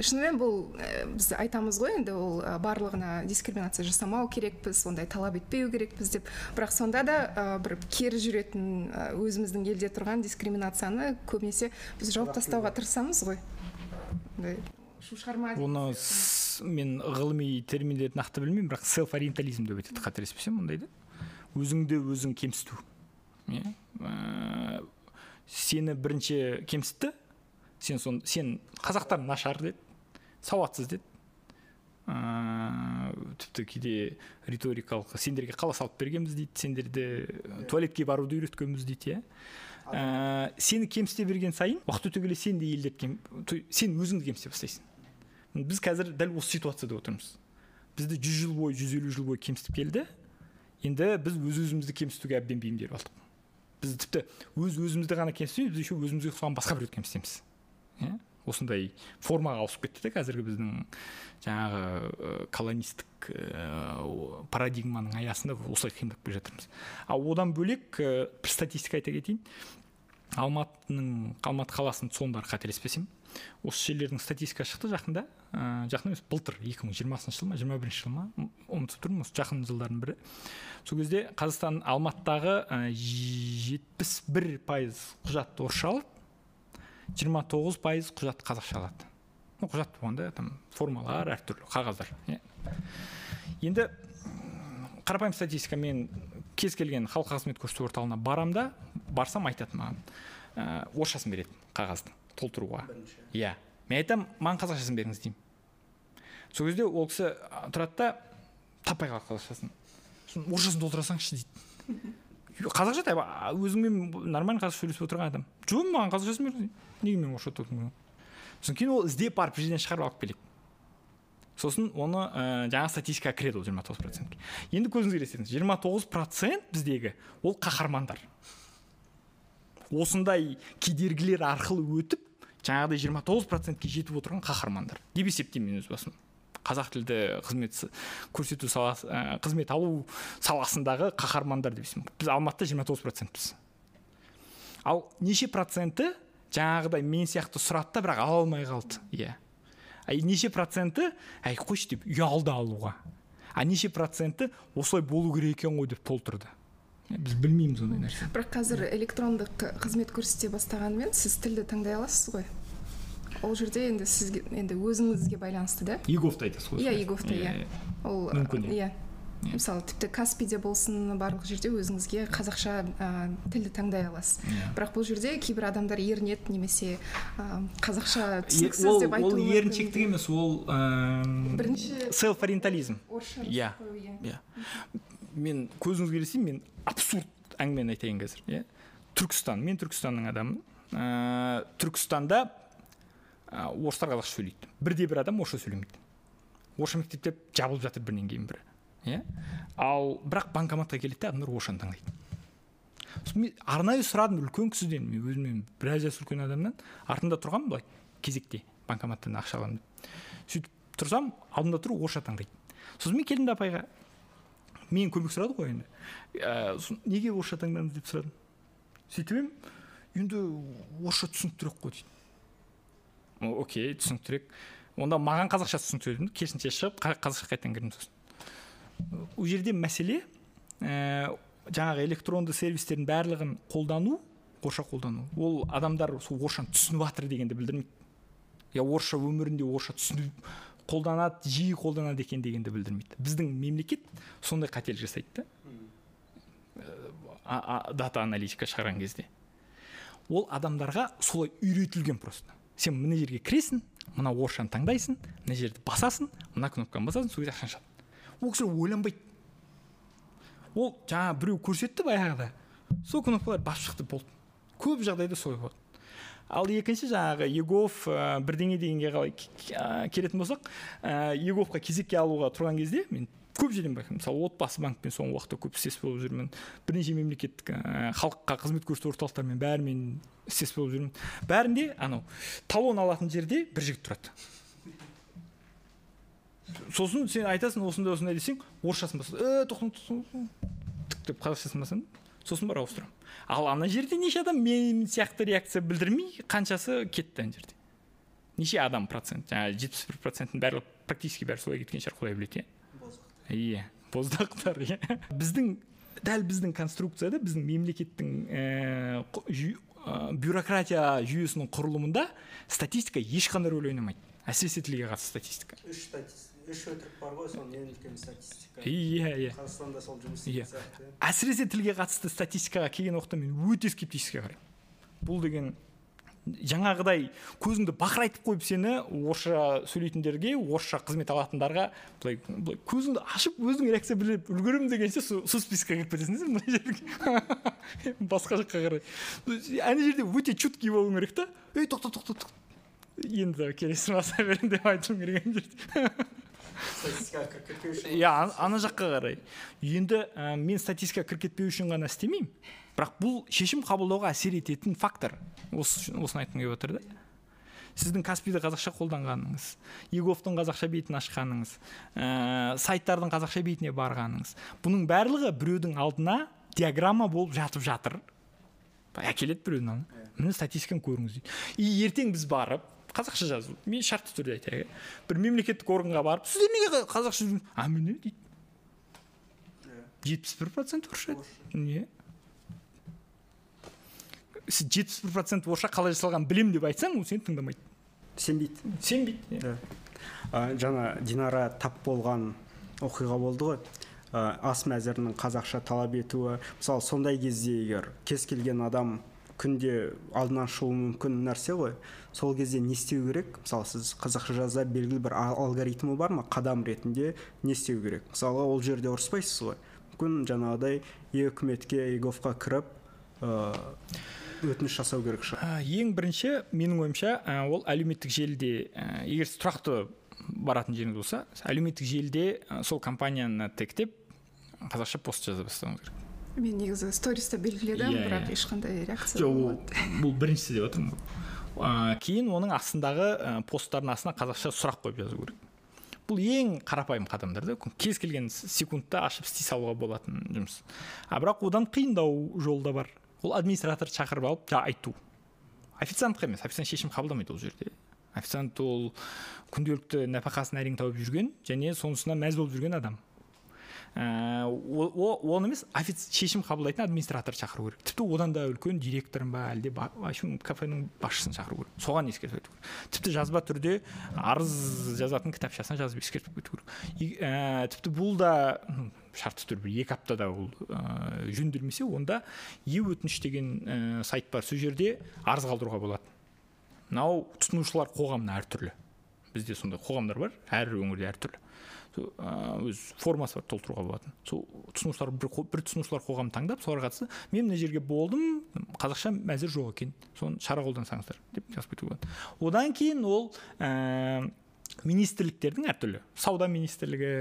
Шынымен бұл ә, біз айтамыз ғой енді ол ә, барлығына дискриминация жасамау керекпіз ондай талап етпеу керекпіз деп. Бірақ сонда да ә, бір кері жүретін ә, өзіміздің елде тұрған дискриминацияны көбінесе біз жауып тастауға тырысамыз ғой. Шу шығарма оны мен ғылыми терминдерді нақты білмеймін бірақ селф ориентализм деп айтады қателеспесем ондайды өзіңді өзің кемсіту. Иә? Сені бірінші кемсітті сен сон сен қазақтар нашар деді сауатсыз деді. Ыыы тіпті кейде риторикалық сендерге қала салып бергенбіз дейді сендерді туалетке баруды үйреткенбіз дейді иә. Ә, сені кемсіте берген сайын уақыт өте келе сен де елдерді сен өзіңді кемсіте бастайсың. Біз қазір дәл осы ситуацияда отырмыз. Бізді жүз жыл бойы жүз елу жыл бойы кемсітіп келді. Енді біз өз өзімізді кемсітуге әбден бейімделіп алдық. Біз тіпті өз өзімізді ғана кемсітпейміз біз еще өзімізге ұқсаған басқа біреуді кемсітеміз. Иә? осындай формаға ауысып кетті да қазіргі біздің жаңағы колонистік парадигманың аясында осылай қимылдап келе жатырмыз. Ал одан бөлек бір статистика айта кетейін. Алматының алматы қаласының тұрғындары қателеспесем. Осы жерлердің статистикасы шықты жақында. Ә, жақында емес былтыр екі мың жиырмасыншы жыл ма жиырма бірінші жыл ма ұмытып тұрмын осы жақын жылдардың бірі. Сол кезде қазақстан алматыдағы жетпіс бір пайыз құжат орысша алады жиырма тоғыз пайыз құжат қазақша алады. Ну құжат болғанда там формалар әртүрлі қағаздар. Иә енді қарапайым статистика мен кез келген халық қызмет көрсету орталығына барам да барсам айтады маған ә, орысшасын береді қағаздың толтыруға иә. Мен айтамын маған қазақшасын беріңіз деймін. Сол кезде ол кісі тұрады да таппай қалады қазақшасын. Сосын орысшасын толтыра салыңызшы дейді. қазақша тап өзіңмен нормально қазақша сөйлесіп отырған адам. Жоқ маған қазақшасын беріңіз неге мен орысша сосын кейін ол іздеп барып бір жерден шығарып алып келеді. Сосын оны ә, жаңа статистикаға кіреді ол жиырма тоғыз процентке. Енді көзіңіз елестетіңіз жиырма тоғыз процент біздегі ол қаһармандар. Осындай кедергілер арқылы өтіп жаңағыдай жиырма тоғыз процентке жетіп отырған қаһармандар. Деп есептеймін мен өз басым. Қазақ тілді қызмет көрсету саласы ә, қызмет алу саласындағы қаһармандар деп есептеймін. Біз алматыда жиырма тоғыз процентпіз. Ал неше проценті? Жаңағыдай мен сияқты сұрады да бірақ ала алмай қалды. Иә. А неше проценті? Әй қойшы деп ұялды алуға. А неше проценті? Осылай болу керек екен ғой деп толтырды. Біз білмейміз ондай нәрсе бірақ қазір электрондық қызмет көрсете бастағанымен сіз тілді таңдай аласыз ғой. Ол жерде енді сізге енді өзіңізге байланысты да? Еговты айтасыз ғой иә еговты иә ол мүмкін иә. мысалы тіпті каспиде болсын барлық жерде өзіңізге қазақша ә, тілді таңдай аласыз. Yeah. бірақ бұл жерде кейбір адамдар ерінеді немесе ә, қазақша түсініксіз деп айтуы ол еріншектік емес ол ә, бірінші селф ориентализм иә. иә. Мен көзіңізге елестеймін мен абсурд әңгімені айтайын қазір иә. Түркістан. Мен түркістанның адамымын. Ә, түркістанда ә, орыстар қазақша сөйлейді. Бірде бір адам орысша сөйлемейді. Орысша мектептер жабылып жатыр бірінен кейін бірі иә? Ал бірақ банкоматқа келеді да адамдар орысшаны таңдайды. Мен арнайы сұрадым үлкен кісіден мен өзімнен біраз жас үлкен адамнан артында тұрғанмын былай кезекте банкоматтан ақша аламын деп. Сөйтіп тұрсам алдымда тұр орысша таңдайды. Сосын мен келдім де апайға мен көмек сұрады ғой енді. Ә, неге орысша таңдадыңыз деп сұрадым. Сөйтіп енді орысша түсініктірек қой дейді окей түсініктірек онда маған қазақша түсінікті керісінше шығып қазақша қайтадан кірдім сосын ол жерде мәселе ә, жаңағы электронды сервистердің барлығын қолдану орысша қолдану. Ол адамдар сол орысшаны түсініп жатыр дегенді білдірмейді. Я орысша өмірінде орысша түсініп қолданады жиі қолданады екен дегенді білдірмейді. Біздің мемлекет сондай қателік жасайды да. Дата аналитика шығарған кезде. Ол адамдарға солай үйретілген просто. Сен мына жерге кіресің мына орысшаны таңдайсың мына жерді басасың мына кнопканы басасың сол кезде ақшаны шығады. Ол кісілер ойланбайды. Ол жаңа біреу көрсетті баяғыда сол кнопкаларды басып шықты болды. Көп жағдайда солай болады. Ал екінші жаңағы егов ә, бірдеңе дегенге қалай келетін болсақ ә, еговқа кезекке алуға тұрған кезде мен көп жерден байқаймын. Мысалы отбасы банкпен соңғы уақытта көп істес болып жүрмін. Бірнеше мемлекеттік ә, халыққа қызмет көрсету орталықтарымен бәрімен істес болып жүрмін. Бәрінде анау талон алатын жерде бір жігіт тұрады. Сосын сен айтасың осындай осындай десең орысшасын басады е тоқта тік деп қазақшасын басамын сосын барып ауыстырамын. Ал ана жерде неше адам? Мен сияқты реакция білдірмей қаншасы кетті ана жерде. Неше адам процент? Жаңағы жетпіс бір проценттің бәрі практически бәрі солай кеткен шығар құдай біледі иә. Иә боздақтар иә біздің дәл біздің конструкцияда біздің мемлекеттің ә, бюрократия жүйесінің құрылымында статистика ешқандай рөл ойнамайды. Әсіресе тілге қатысты статистика. Үш үш өтірік бар ғой соның ең үлкен статистика. Иә иә қазақстанда сол жұмыс иә әсіресе тілге қатысты статистикаға келген уақытта мен өте скептически қараймын. Бұл деген жаңағыдай көзіңді бақырайтып қойып сені орысша сөйлейтіндерге орысша қызмет алатындарға былай былай көзіңді ашып өзің реакция біліп үлгеремін дегенше сол спискаға кіріп кетесің мына жерге. Басқа жаққа қарай. Ана жерде өте чуткий болуың керек та. Ей тоқта тоқта енді келесі баса беремін деп айтуым керек ана жерде. иә ана жаққа қарай. Енді ә, мен статистикаға кіріп кетпеу үшін ғана істемеймін. Бірақ бұл шешім қабылдауға әсер ететін фактор. Осы осыны айтқым келіп отыр да. Сіздің каспиді қазақша қолданғаныңыз еговтың қазақша бетін ашқаныңыз ә, сайттардың қазақша бетіне барғаныңыз бұның барлығы біреудің алдына диаграмма болып жатып жатыр. Әкеледі біреудің алдына. Міне статистиканы көріңіз дейді. И ертең біз барып қазақша жазу. Мен шартты түрде айтайын иә бір мемлекеттік органға барып сіздер неге қазақша а міне дейді жетпіс бір процент орысша не сіз жетпіс бір процент орысша қалай жасалғанын білемін деп айтсаң ол сені тыңдамайды. Сенбейді. Сенбейді иә. Ә, жаңа динара тап болған оқиға болды ғой. Ә, ас мәзірінің қазақша талап етуі. Мысалы сондай кезде егер кез келген адам күнде алдынан шығуы мүмкін нәрсе ғой. Сол кезде не істеу керек? Мысалы сіз қазақша жазда белгілі бір алгоритмі бар ма? Қадам ретінде не істеу керек? Мысалы ол жерде ұрыспайсыз ғой. Мүмкін жаңағыдай е үкіметке еговқа кіріп өтініш жасау керек шығар. Ең бірінші менің ойымша ол әлеуметтік желіде егер сіз тұрақты баратын жеріңіз болса әлеуметтік желіде сол компанияны тегтеп қазақша пост жаза бастауыңыз керек. Мен негізі стористе белгіледім иә, бірақ ешқандай реакция жоқ бұл біріншісі деп отырмын ыыы кейін оның астындағы посттардың астына қазақша сұрақ қойып жазу керек. Бұл ең қарапайым қадамдар да. Кез келген секундта ашып істей салуға болатын жұмыс. А бірақ одан қиындау жолы да бар. Ол администраторды шақырып алып жаңағы айту. Официантқа емес официант шешім қабылдамайды ол жерде. Официант ол күнделікті нәпақасын әрең тауып жүрген және сонысына мәз болып жүрген адам. Ә, оны емес шешім қабылдайтын администратор шақыру керек. Тіпті одан да үлкен директорын ба әлде общем кафенің басшысын шақыру керек. Соған ескертіп айту керек тіпті жазба түрде арыз жазатын кітапшасына жазып ескертіп кету керек ә, тіпті бұл да шартты түрде екі аптада ол ә, жөнделмесе онда е өтініш деген ә, сайт бар. Сол жерде арыз қалдыруға болады мынау тұтынушылар қоғамына әртүрлі. Бізде сондай қоғамдар бар. Әр өңірде әртүрлі. Өз формасы бар толтыруға болатын. Сол тұтынушылар бір, бір тұтынушылар қоғамын таңдап соларға қатысты мен мына жерге болдым қазақша мәзір жоқ екен соны шара қолдансаңыздар деп жазып кетуге болады. Одан кейін ол ә, министрліктердің әртүрлі сауда министрлігі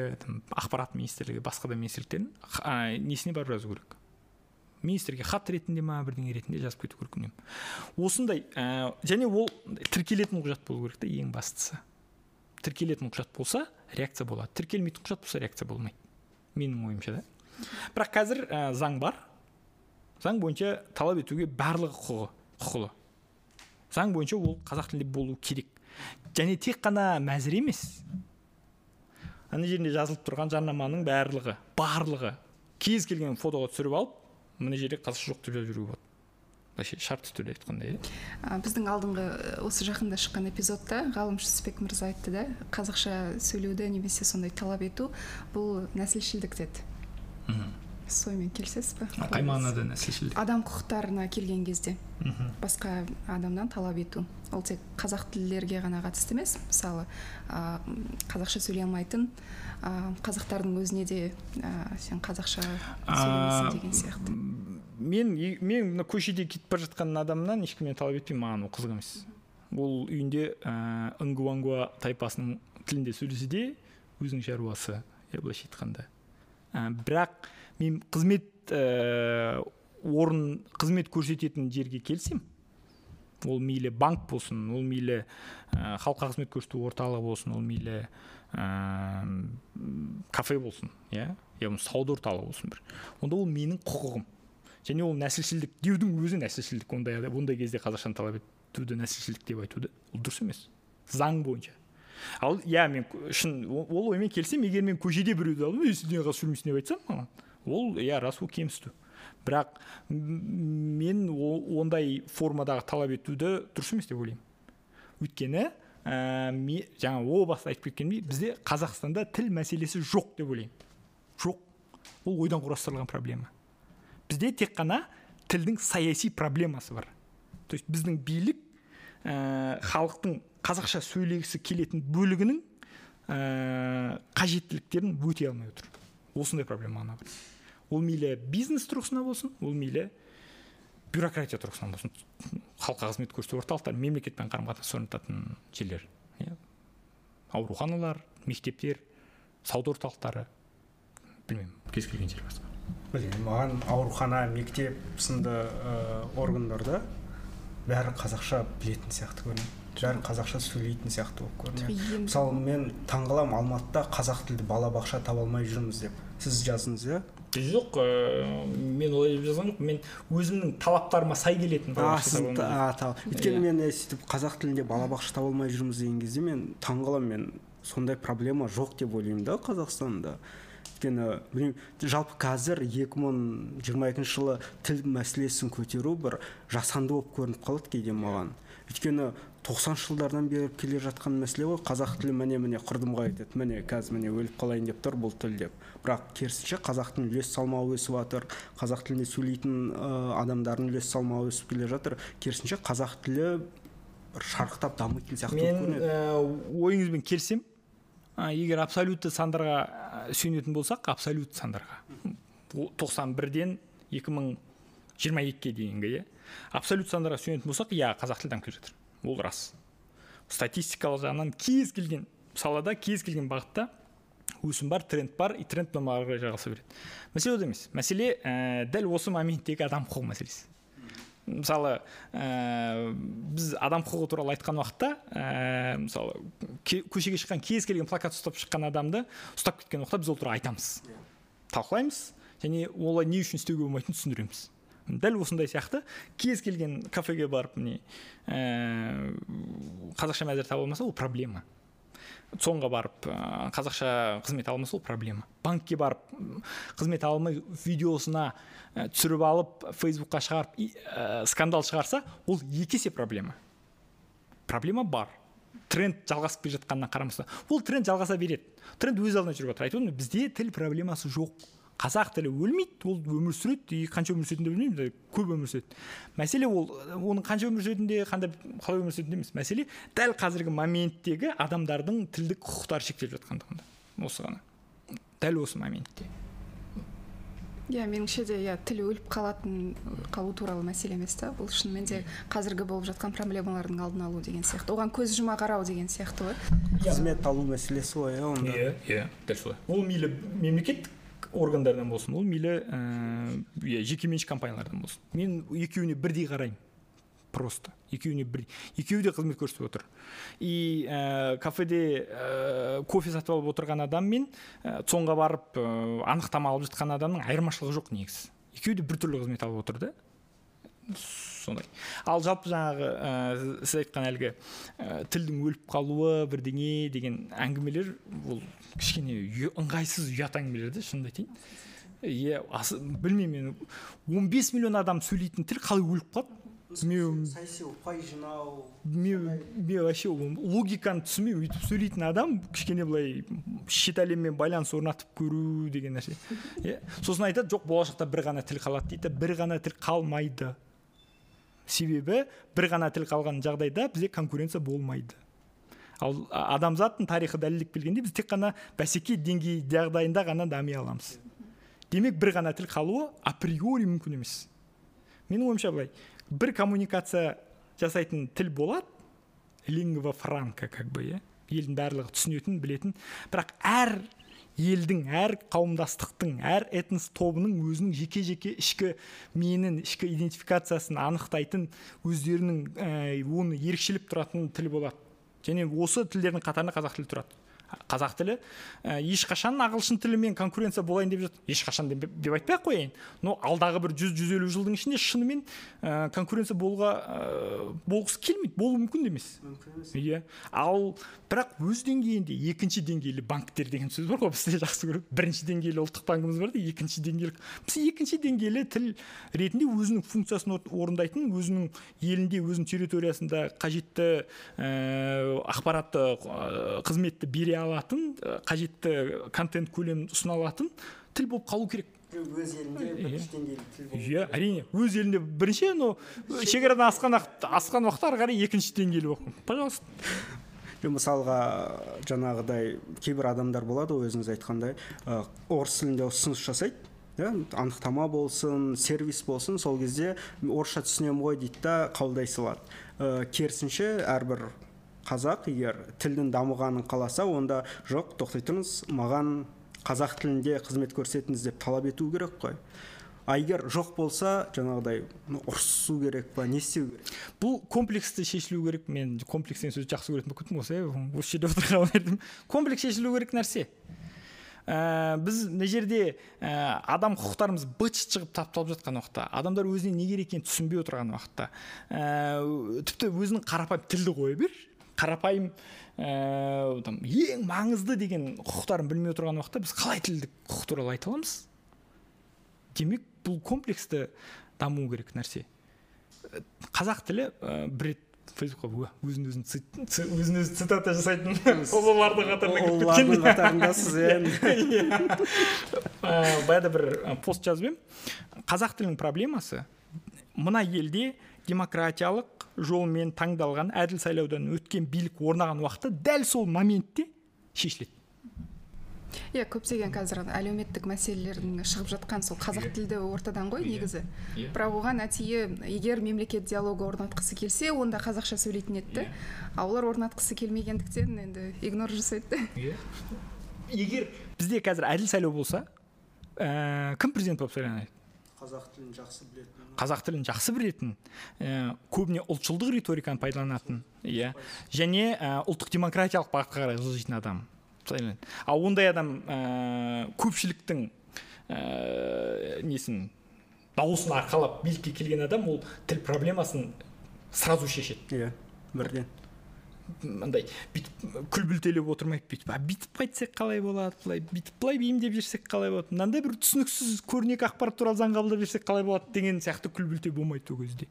ақпарат министрлігі басқа да министрліктердің ә, несіне барып жазу керек? Министрге хат ретінде ма бірдеңе ретінде жазып кету керек үнемі осындай ә, және ол тіркелетін құжат болу керек та ең бастысы. Тіркелетін құжат болса реакция болады. Тіркелмейтін құжат болса реакция болмайды. Менің ойымша да. Бірақ қазір ә, заң бар. Заң бойынша талап етуге барлығы құқығы құқылы. Заң бойынша ол қазақ тілінде болу керек. Және тек қана мәзір емес. Ана жерінде жазылып тұрған жарнаманың барлығы барлығы. Кез келген фотоға түсіріп алып мына жерде қазақша жоқ деп жазып жіберуге болады. Вообще шартты түрде айтқанда иә біздің алдыңғы осы жақында шыққан эпизодта ғалым жүсіпбек мырза айтты да қазақша сөйлеуді немесе сондай талап ету бұл нәсілшілдік деді. Мхм. Сонымен келісесіз ба? Қай мағынада нәсілшілдік? Адам құқықтарына келген кезде. Басқа адамнан талап ету. Ол тек қазақ тілділерге ғана қатысты емес. Мысалы ә, қазақша сөйлей алмайтын ә, қазақтардың өзіне де ә, сен қазақша сөйлемейсің деген сияқты. Мен мен мына көшеде кетіп бара жатқан адамнан ешкімнен талап етпеймін маған ол қызық емес. Ол үйінде ыыы ынгуангуа тайпасының тілінде сөйлесе де өзінің шаруасы иә былайша айтқанда. Ә, бірақ мен қызмет ә, орын қызмет көрсететін жерге келсем ол мейлі банк болсын ол мейлі ә, халыққа қызмет көрсету орталығы болсын ол мейлі ә, кафе болсын иә я сауда орталығы болсын бір. Онда ол менің құқығым. Және ол нәсілшілдік деудің өзі нәсілшілдік. Ондай ондай кезде қазақшаны талап етуді нәсілшілдік деп айтуды ол дұрыс емес. Заң бойынша. Ал иә мен шын ол оймен келісемін егер мен көшеде біреуді алып ей қазақша сөйлемейсің деп айтсам маған. Ол иә рас ол кемсіту. Бірақ мен ондай формадағы талап етуді дұрыс емес деп ойлаймын. Өйткені ә, жаңа о баста айтып кеткенімдей бізде қазақстанда тіл мәселесі жоқ деп ойлаймын. Жоқ. Ол ойдан құрастырылған проблема. Бізде тек қана тілдің саяси проблемасы бар. То есть біздің билік ә, халықтың қазақша сөйлегісі келетін бөлігінің ә, қажеттіліктерін өтей алмай отыр. Осындай проблема ғана бар ол мейлі бизнес тұрғысынан болсын ол мейлі бюрократия тұрғысынан болсын. Халыққа қызмет көрсету орталықтар мемлекетпен қарым қатынас орнататын жерлер иә. Ауруханалар мектептер сауда орталықтары білмеймін кез келген жер басқа. Маған аурухана мектеп сынды ә, органдарда бәрі қазақша білетін сияқты көрінеді. Бәрі қазақша сөйлейтін сияқты болып көрінеді. Мысалы мен таңғаламын алматыда қазақ тілді балабақша таба алмай жүрміз деп. Сіз жаздыңыз иә? Жоқ ә, мен олай деп жазған жоқпын. Мен өзімнің талаптарыма сай келетін та- өйткені Иә. мен е, сөйтіп қазақ тілінде балабақша таба алмай жүрміз деген кезде мен таңғаламын. Мен сондай проблема жоқ деп ойлаймын да қазақстанда. Өйткені білмеймін жалпы қазір 2022 жылы тіл мәселесін көтеру бір жасанды болып көрініп қалады кейде маған. Өйткені 90 жылдардан бері келе жатқан мәселе ғой қазақ тілі міне міне құрдымға кетеді міне қазір міне өліп қалайын деп тұр бұл тіл деп. Бірақ керісінше қазақтың үлес салмағы өсіп жатыр қазақ тілінде сөйлейтін ә, адамдардың үлес салмағы өсіп келе жатыр. Керісінше қазақ тілі бір шарықтап дамитын сияқты мен ә, ойыңызбен келісемін. Егер абсолютті сандарға сүйенетін болсақ абсолют сандарға. О- 91-ден 2022-ге дейінгі иә. Абсолют сандарға сүйенетін болсақ иә қазақ тілі дамып келе жатыр. Ол рас. Статистикалық жағынан кез келген салада кез келген бағытта өсім бар тренд бар и тренд бұдан ары қарай жалғаса береді. Мәселе ода емес. Мәселе ә, дәл осы моменттегі адам құқығы мәселесі. Мысалы ә, біз адам құқығы туралы айтқан уақытта ә, мысалы көшеге шыққан кез келген плакат ұстап шыққан адамды ұстап кеткен уақытта біз ол туралы айтамыз. Талқылаймыз және олай не үшін істеуге болмайтынын түсіндіреміз. Дәл осындай сияқты. Кез келген кафеге барып міне ә, қазақша мәзір таба алмаса ол проблема. Цонға барып қазақша қызмет ала алмаса ол проблема. Банкке барып қызмет алмай видеосына ә, түсіріп алып фейсбукқа шығарып ә, скандал шығарса ол екі есе проблема. Проблема бар. Тренд жалғасып келе жатқанына қарамастан. Ол тренд жалғаса береді. Тренд өз алдына жүріп жатыр айтып бізде тіл проблемасы жоқ. Қазақ тілі өлмейді ол өмір сүреді и қанша өмір сүретінін де білмеймін көп өмір сүреді. Мәселе ол оның қанша өмір сүретінінде қандай қалай өмір сүретінінде емес. Мәселе дәл қазіргі моменттегі адамдардың тілдік құқықтары шектеліп жатқандығында осы ғана. Дәл осы моментте. Иә меніңше де иә тіл өліп қалатын қалу туралы мәселе емес та. Бұл шынымен де қазіргі болып жатқан проблемалардың алдын алу деген сияқты. Оған көз жұма қарау деген сияқты ғой. Қызмет алу мәселесі ғой иә онда. Иә иә дәл солай. Ол мейлі мемлекеттік органдардан болсын ол мейлі ііі иә жекеменшік компаниялардан болсын мен екеуіне бірдей қараймын просто. Екеуіне бір екеуі де қызмет көрсетіп отыр и ә, кафеде ә, кофе сатып алып отырған адам мен ә, цонға барып ә, анықтама алып жатқан адамның айырмашылығы жоқ негізі екеуі де біртүрлі қызмет алып отыр да сондай. Ал жалпы жаңағы ә, сіз айтқан әлгі ә, тілдің өліп қалуы бірдеңе деген әңгімелер ол кішкене ыңғайсыз ұят әңгімелер да шынымды айтайын. Иә білмеймін мен 15 миллион адам сөйлейтін тіл қалай өліп қалады? Мен саяси ұпай жинау мен мен вообще логиканы түсінбеймін. Өйтіп сөйлейтін адам кішкене былай шет әлеммен байланыс орнатып көру деген нәрсе. Иә сосын айтады жоқ болашақта бір ғана тіл қалады дейді бір ғана тіл қалмайды. Себебі бір ғана тіл қалған жағдайда бізде конкуренция болмайды. Ал адамзаттың тарихы дәлелдеп келгенде біз тек қана бәсеке деңгейі жағдайында ғана дами аламыз. Демек бір ғана тіл қалуы априори мүмкін емес. Менің ойымша былай бір коммуникация жасайтын тіл болады лингва франка как бы иә елдің барлығы түсінетін білетін. Бірақ әр елдің әр қауымдастықтың әр этнос тобының өзінің жеке жеке ішкі менін ішкі идентификациясын анықтайтын өздерінің ә, оны ерекшелеп тұратын тіл болады. Және осы тілдердің қатарында қазақ тілі тұрады. Қазақ тілі. Ә, ешқашан ағылшын тілімен конкуренция болайын деп жатыр ешқашан деп, деп айтпай ақ қояйын. Но алдағы бір жүз жүз елу жылдың ішінде шынымен ә, конкуренция болуға ә, болғысы келмейді болуы мүмкін де емес. Мүмкін емес. Иә. Ал бірақ өз деңгейінде екінші деңгейлі банктер деген сөз бар ғой бізде жақсы көреді бірінші деңгейлі ұлттық банкіміз бар да екінші деңгейлі. Біз екінші деңгейлі тіл ретінде өзінің функциясын ор- орындайтын өзінің елінде өзінің территориясында қажетті ә, ақпаратты ә, қызметті бере алатын ә, қажетті контент көлемін ұсына алатын тіл болып қалу керек. Өз елінде бірінші деңгейлі тіл иә әрине өз елінде бірінші но шекарадан асқан асқан уақытта ары қарай екінші деңгейлі болып пожалуйста. Мен мысалға жаңағыдай кейбір адамдар болады ғой өзіңіз айтқандай. Ы, орыс тілінде ұсыныс жасайды иә анықтама болсын сервис болсын сол кезде орысша түсінемін ғой дейді да қабылдай салады. Ы, керісінше әрбір қазақ егер тілдің дамығанын қаласа онда жоқ тоқтай тұрыңыз маған қазақ тілінде қызмет көрсетіңіз деп талап ету керек қой. А егер жоқ болса жаңағыдай ну ұрысу керек па не істеу керек? Бұл комплексті шешілу керек мен комплекс деген сөзді жақсы көретін болып кеттім иә осы жерде комплекс шешілу керек нәрсе. Ә, біз мына жерде ә, адам құқықтарымыз быт шығып тапталып жатқан уақытта адамдар өзіне не керек екенін түсінбей отырған уақытта. Ә, тіпті өзінің қарапайым тілді қоя бер. Қарапайым ә, там, ең маңызды деген құқықтарын білмей отырған уақытта біз қалай тілдік құқық туралы айта аламыз? Демек бұл комплексті даму керек нәрсе. Қазақ тілі ә, бір рет фейсбукқа өзін өзін өзін өзі цитата жасайтын ұлылардың қатарына кіріп ұлылардың қатарындасыз иә. Баяғыда бір пост жазып едім. Қазақ тілінің проблемасы мына елде демократиялық жолмен таңдалған әділ сайлаудан өткен билік орнаған уақытта дәл сол моментте шешіледі. Иә көптеген қазір әлеуметтік мәселелердің шығып жатқан сол қазақ тілді ортадан ғой негізі. Бірақ оған нәтиже егер мемлекет диалогы орнатқысы келсе онда қазақша сөйлейтін еді а олар орнатқысы келмегендіктен енді игнор жасайды иә. Егер бізде қазір әділ сайлау болса ә, кім президент болып сайланады? Қазақ тілін жақсы білетін қазақ тілін жақсы білетін ә, көбіне ұлтшылдық риториканы пайдаланатын иә. Және ә, ұлттық демократиялық бағытқа қарай жылжитын адам. Ал ондай адам ә, көпшіліктің ә, несін дауысын арқалап билікке келген адам ол тіл проблемасын сразу шешеді. Иә бірден. Мындай бүйтіп күлбілтелеп отырмайды бүйтіп. А бүйтіп қайтсақ қалай болады былай бүйтіп былай бейімдеп жіберсек қалай болады? Мынандай бір түсініксіз көрнекі ақпарат туралы заң қабылдап жіберсек қалай болады деген сияқты күлбілте болмайды ол кезде.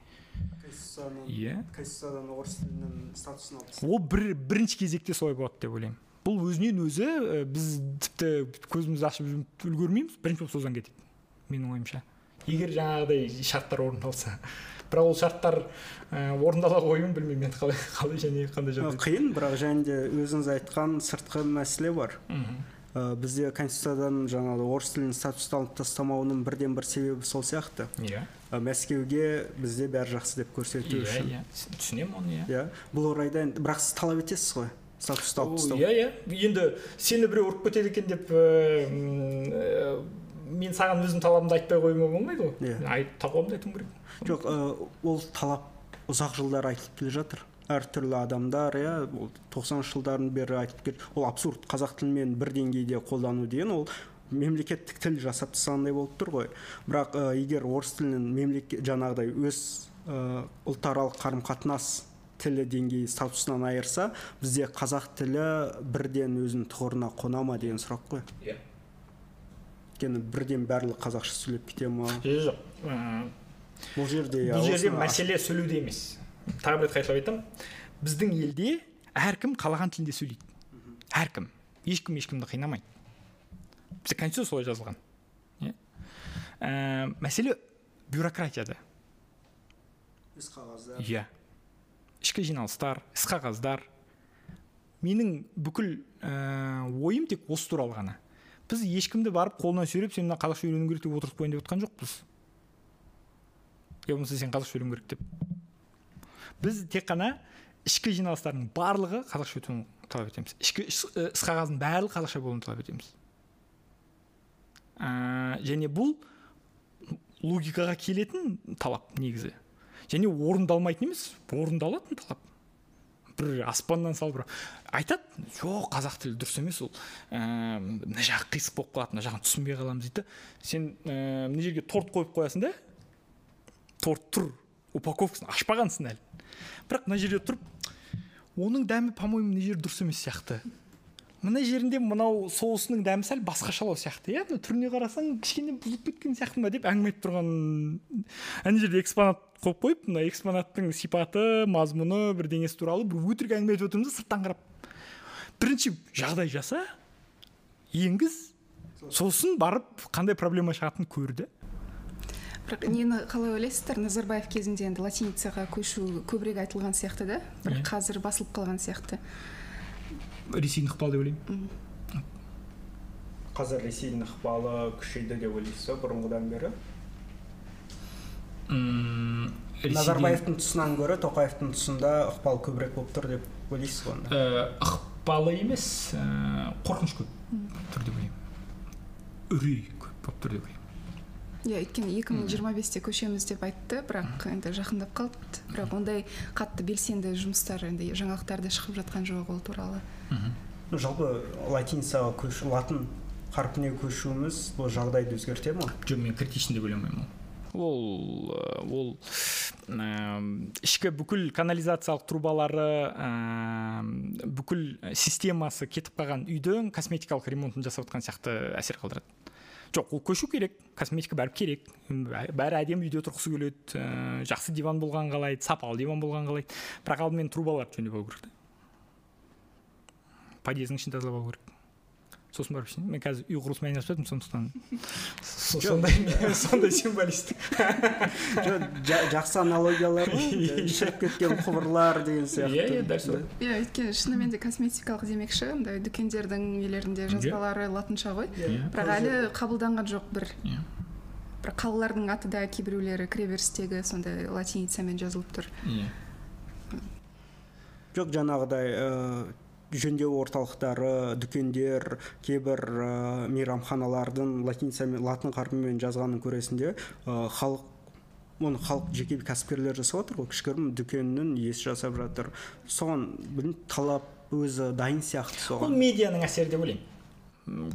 Иә. конституциядан орыс тілінің статусын алып ол бір бірінші кезекте солай болады деп ойлаймын. Бұл өзінен өзі біз тіпті көзімізді ашып үлгермейміз. Бірінші болып создан кетеді менің ойымша. Егер жаңағыдай шарттар орындалса. Бірақ ол шарттар ә, орындала қоюын білмеймін енді қалай қалай және қандай жағдай қиын бірақ және де өзіңіз айтқан сыртқы мәселе бар. Ә, бізде конституциядан жаңағы орыс тілінің статусын алып тастамауының бірден бір себебі сол сияқты. Иә. Мәскеуге бізде бәрі жақсы деп көрсету иә, үшін. иә. Түсінемін оны иә. Иә. Бұл орайда енді бірақ сіз талап етесіз ғой статусты алып тастау. иә иә. Енді сені біреу ұрып кетеді екен деп ә, мен саған өзім талабымды айтпай қоюыма болмайды ғой. Иә. Yeah. талабымды айтуым керек. Жоқ ол талап ұзақ жылдар айтылып келе жатыр. Әртүрлі адамдар иә ол тоқсаныншы жылдардың бері айтып кел ол абсурд қазақ тілімен бір деңгейде қолдану деген ол мемлекеттік тіл жасап тастағандай болып тұр ғой. Бірақ ә, егер орыс тілінің мемлекет жаңағыдай өз ә, ұлтаралық қарым қатынас тілі деңгейі статусынан айырса бізде қазақ тілі бірден өзінің тұғырына қона ма деген сұрақ қой. Иә. Өйткені бірден барлығы қазақша сөйлеп кете ма? Жоқ бұл жерде бұл жерде мәселе сөйлеуде емес. Тағы бір рет қайталап айтамын біздің елде әркім қалаған тілде сөйлейді. Әркім. Ешкім ешкімді қинамайды. Бізде конституция солай жазылған. Иә? Ә, мәселе бюрократияда. Іс қағаздар. Иә. Ішкі жиналыстар іс қағаздар. Менің бүкіл ә, ойым тек осы туралы ғана. Біз ешкімді барып қолынан сүйреп сен мына қазақша үйрену керек деп отырғызып қояйын деп отқан жоқпыз. Я болмаса сен қазақша үйрену керек деп. Біз тек қана ішкі жиналыстардың барлығы қазақша өтуін талап етеміз. Ішкі іс қағаздың барлығы қазақша болуын талап етеміз. Ә, және бұл логикаға келетін талап негізі. Және орындалмайтын емес орындалатын талап. Бір аспаннан салып бір айтады жоқ қазақ тілі дұрыс емес ол. Ә, мына жағы қисық болып қалады мына жағын түсінбей қаламыз дейді. Сен ә, мына жерге торт қойып қоясың да торт тұр упаковкасын ашпағансың әлі. Бірақ мына жерде тұрып оның дәмі по моему мына жері дұрыс емес сияқты мына жерінде мынау соусының дәмі сәл басқашалау сияқты иә? Мына түріне қарасаң кішкене бұзылып кеткен сияқты ма деп әңгіме айтып тұрған ана жерде экспонат қойып қойып мына экспонаттың сипаты мазмұны бірдеңесі туралы бір өтірік әңгіме айтып отырмыз да сырттан қарап. Бірінші жағдай жаса енгіз сосын барып қандай проблема шығатынын көр да нені қалай ойлайсыздар? Назарбаев кезінде енді латиницаға көшу көбірек айтылған сияқты да? Бірақ қазір басылып қалған сияқты. Ресейдің ықпалы деп ойлаймын. Қазір ресейдің ықпалы күшейді деп ойлайсыз ба бұрынғыдан бері? Назарбаевтың тұсынан гөрі тоқаевтың тұсында ықпал көбірек болып тұр деп ойлайсыз ғой онда? Ықпалы емес қорқыныш көп тұр деп ойлаймын. Үрей көп болып тұр деп ойлаймын. Иә өйткені екі мың жиырма бесте көшеміз деп айтты бірақ енді жақындап қалды. Бірақ ондай қатты белсенді жұмыстар енді жаңалықтарда шығып жатқан жоқ ол туралы. Жалпы латиницаға көшу латын қарпіне көшуіміз бұл жағдайды өзгерте ма? Жоқ мен критичный деп ойламаймын ол. Ол ішкі бүкіл канализациялық трубалары бүкіл системасы кетіп қалған үйдің косметикалық ремонтын жасап жатқан сияқты әсер қалдырады. Жоқ ол көшу керек косметика бәрі керек. Бәрі әдемі үйде тұрғысы келеді ә, жақсы диван болған қалайды сапалы диван болған қалайды. Бірақ алдымен трубаларды жөндеп алу керек подъездің ішін тазалап алу керек. Сосын барып мен қазір үй құрылысымен айналысып жатырмын сондықтан. Сондай сондай символистік жақсы аналогиялар шіріп кеткен құбырлар деген сияқты иә иә дәл сол. Иә өйткені шынымен де косметикалық демекші мындай дүкендердің нелерінде жазбалары латынша ғой. Бірақ әлі қабылданған жоқ бір. Бір қалалардың аты да кейбіреулері кіреберістегі сондай латиницамен жазылып тұр. Иә. Жоқ жаңағыдай жөндеу орталықтары дүкендер кейбір ә, мейрамханалардың латиницамен латын қарпімен жазғанын көресің де халық оны халық жеке кәсіпкерлер жасап жатыр ғой. Кішігірім дүкеннің иесі жасап жатыр. Соған білмеймін талап өзі дайын сияқты соған. Ол медианың әсері деп ойлаймын.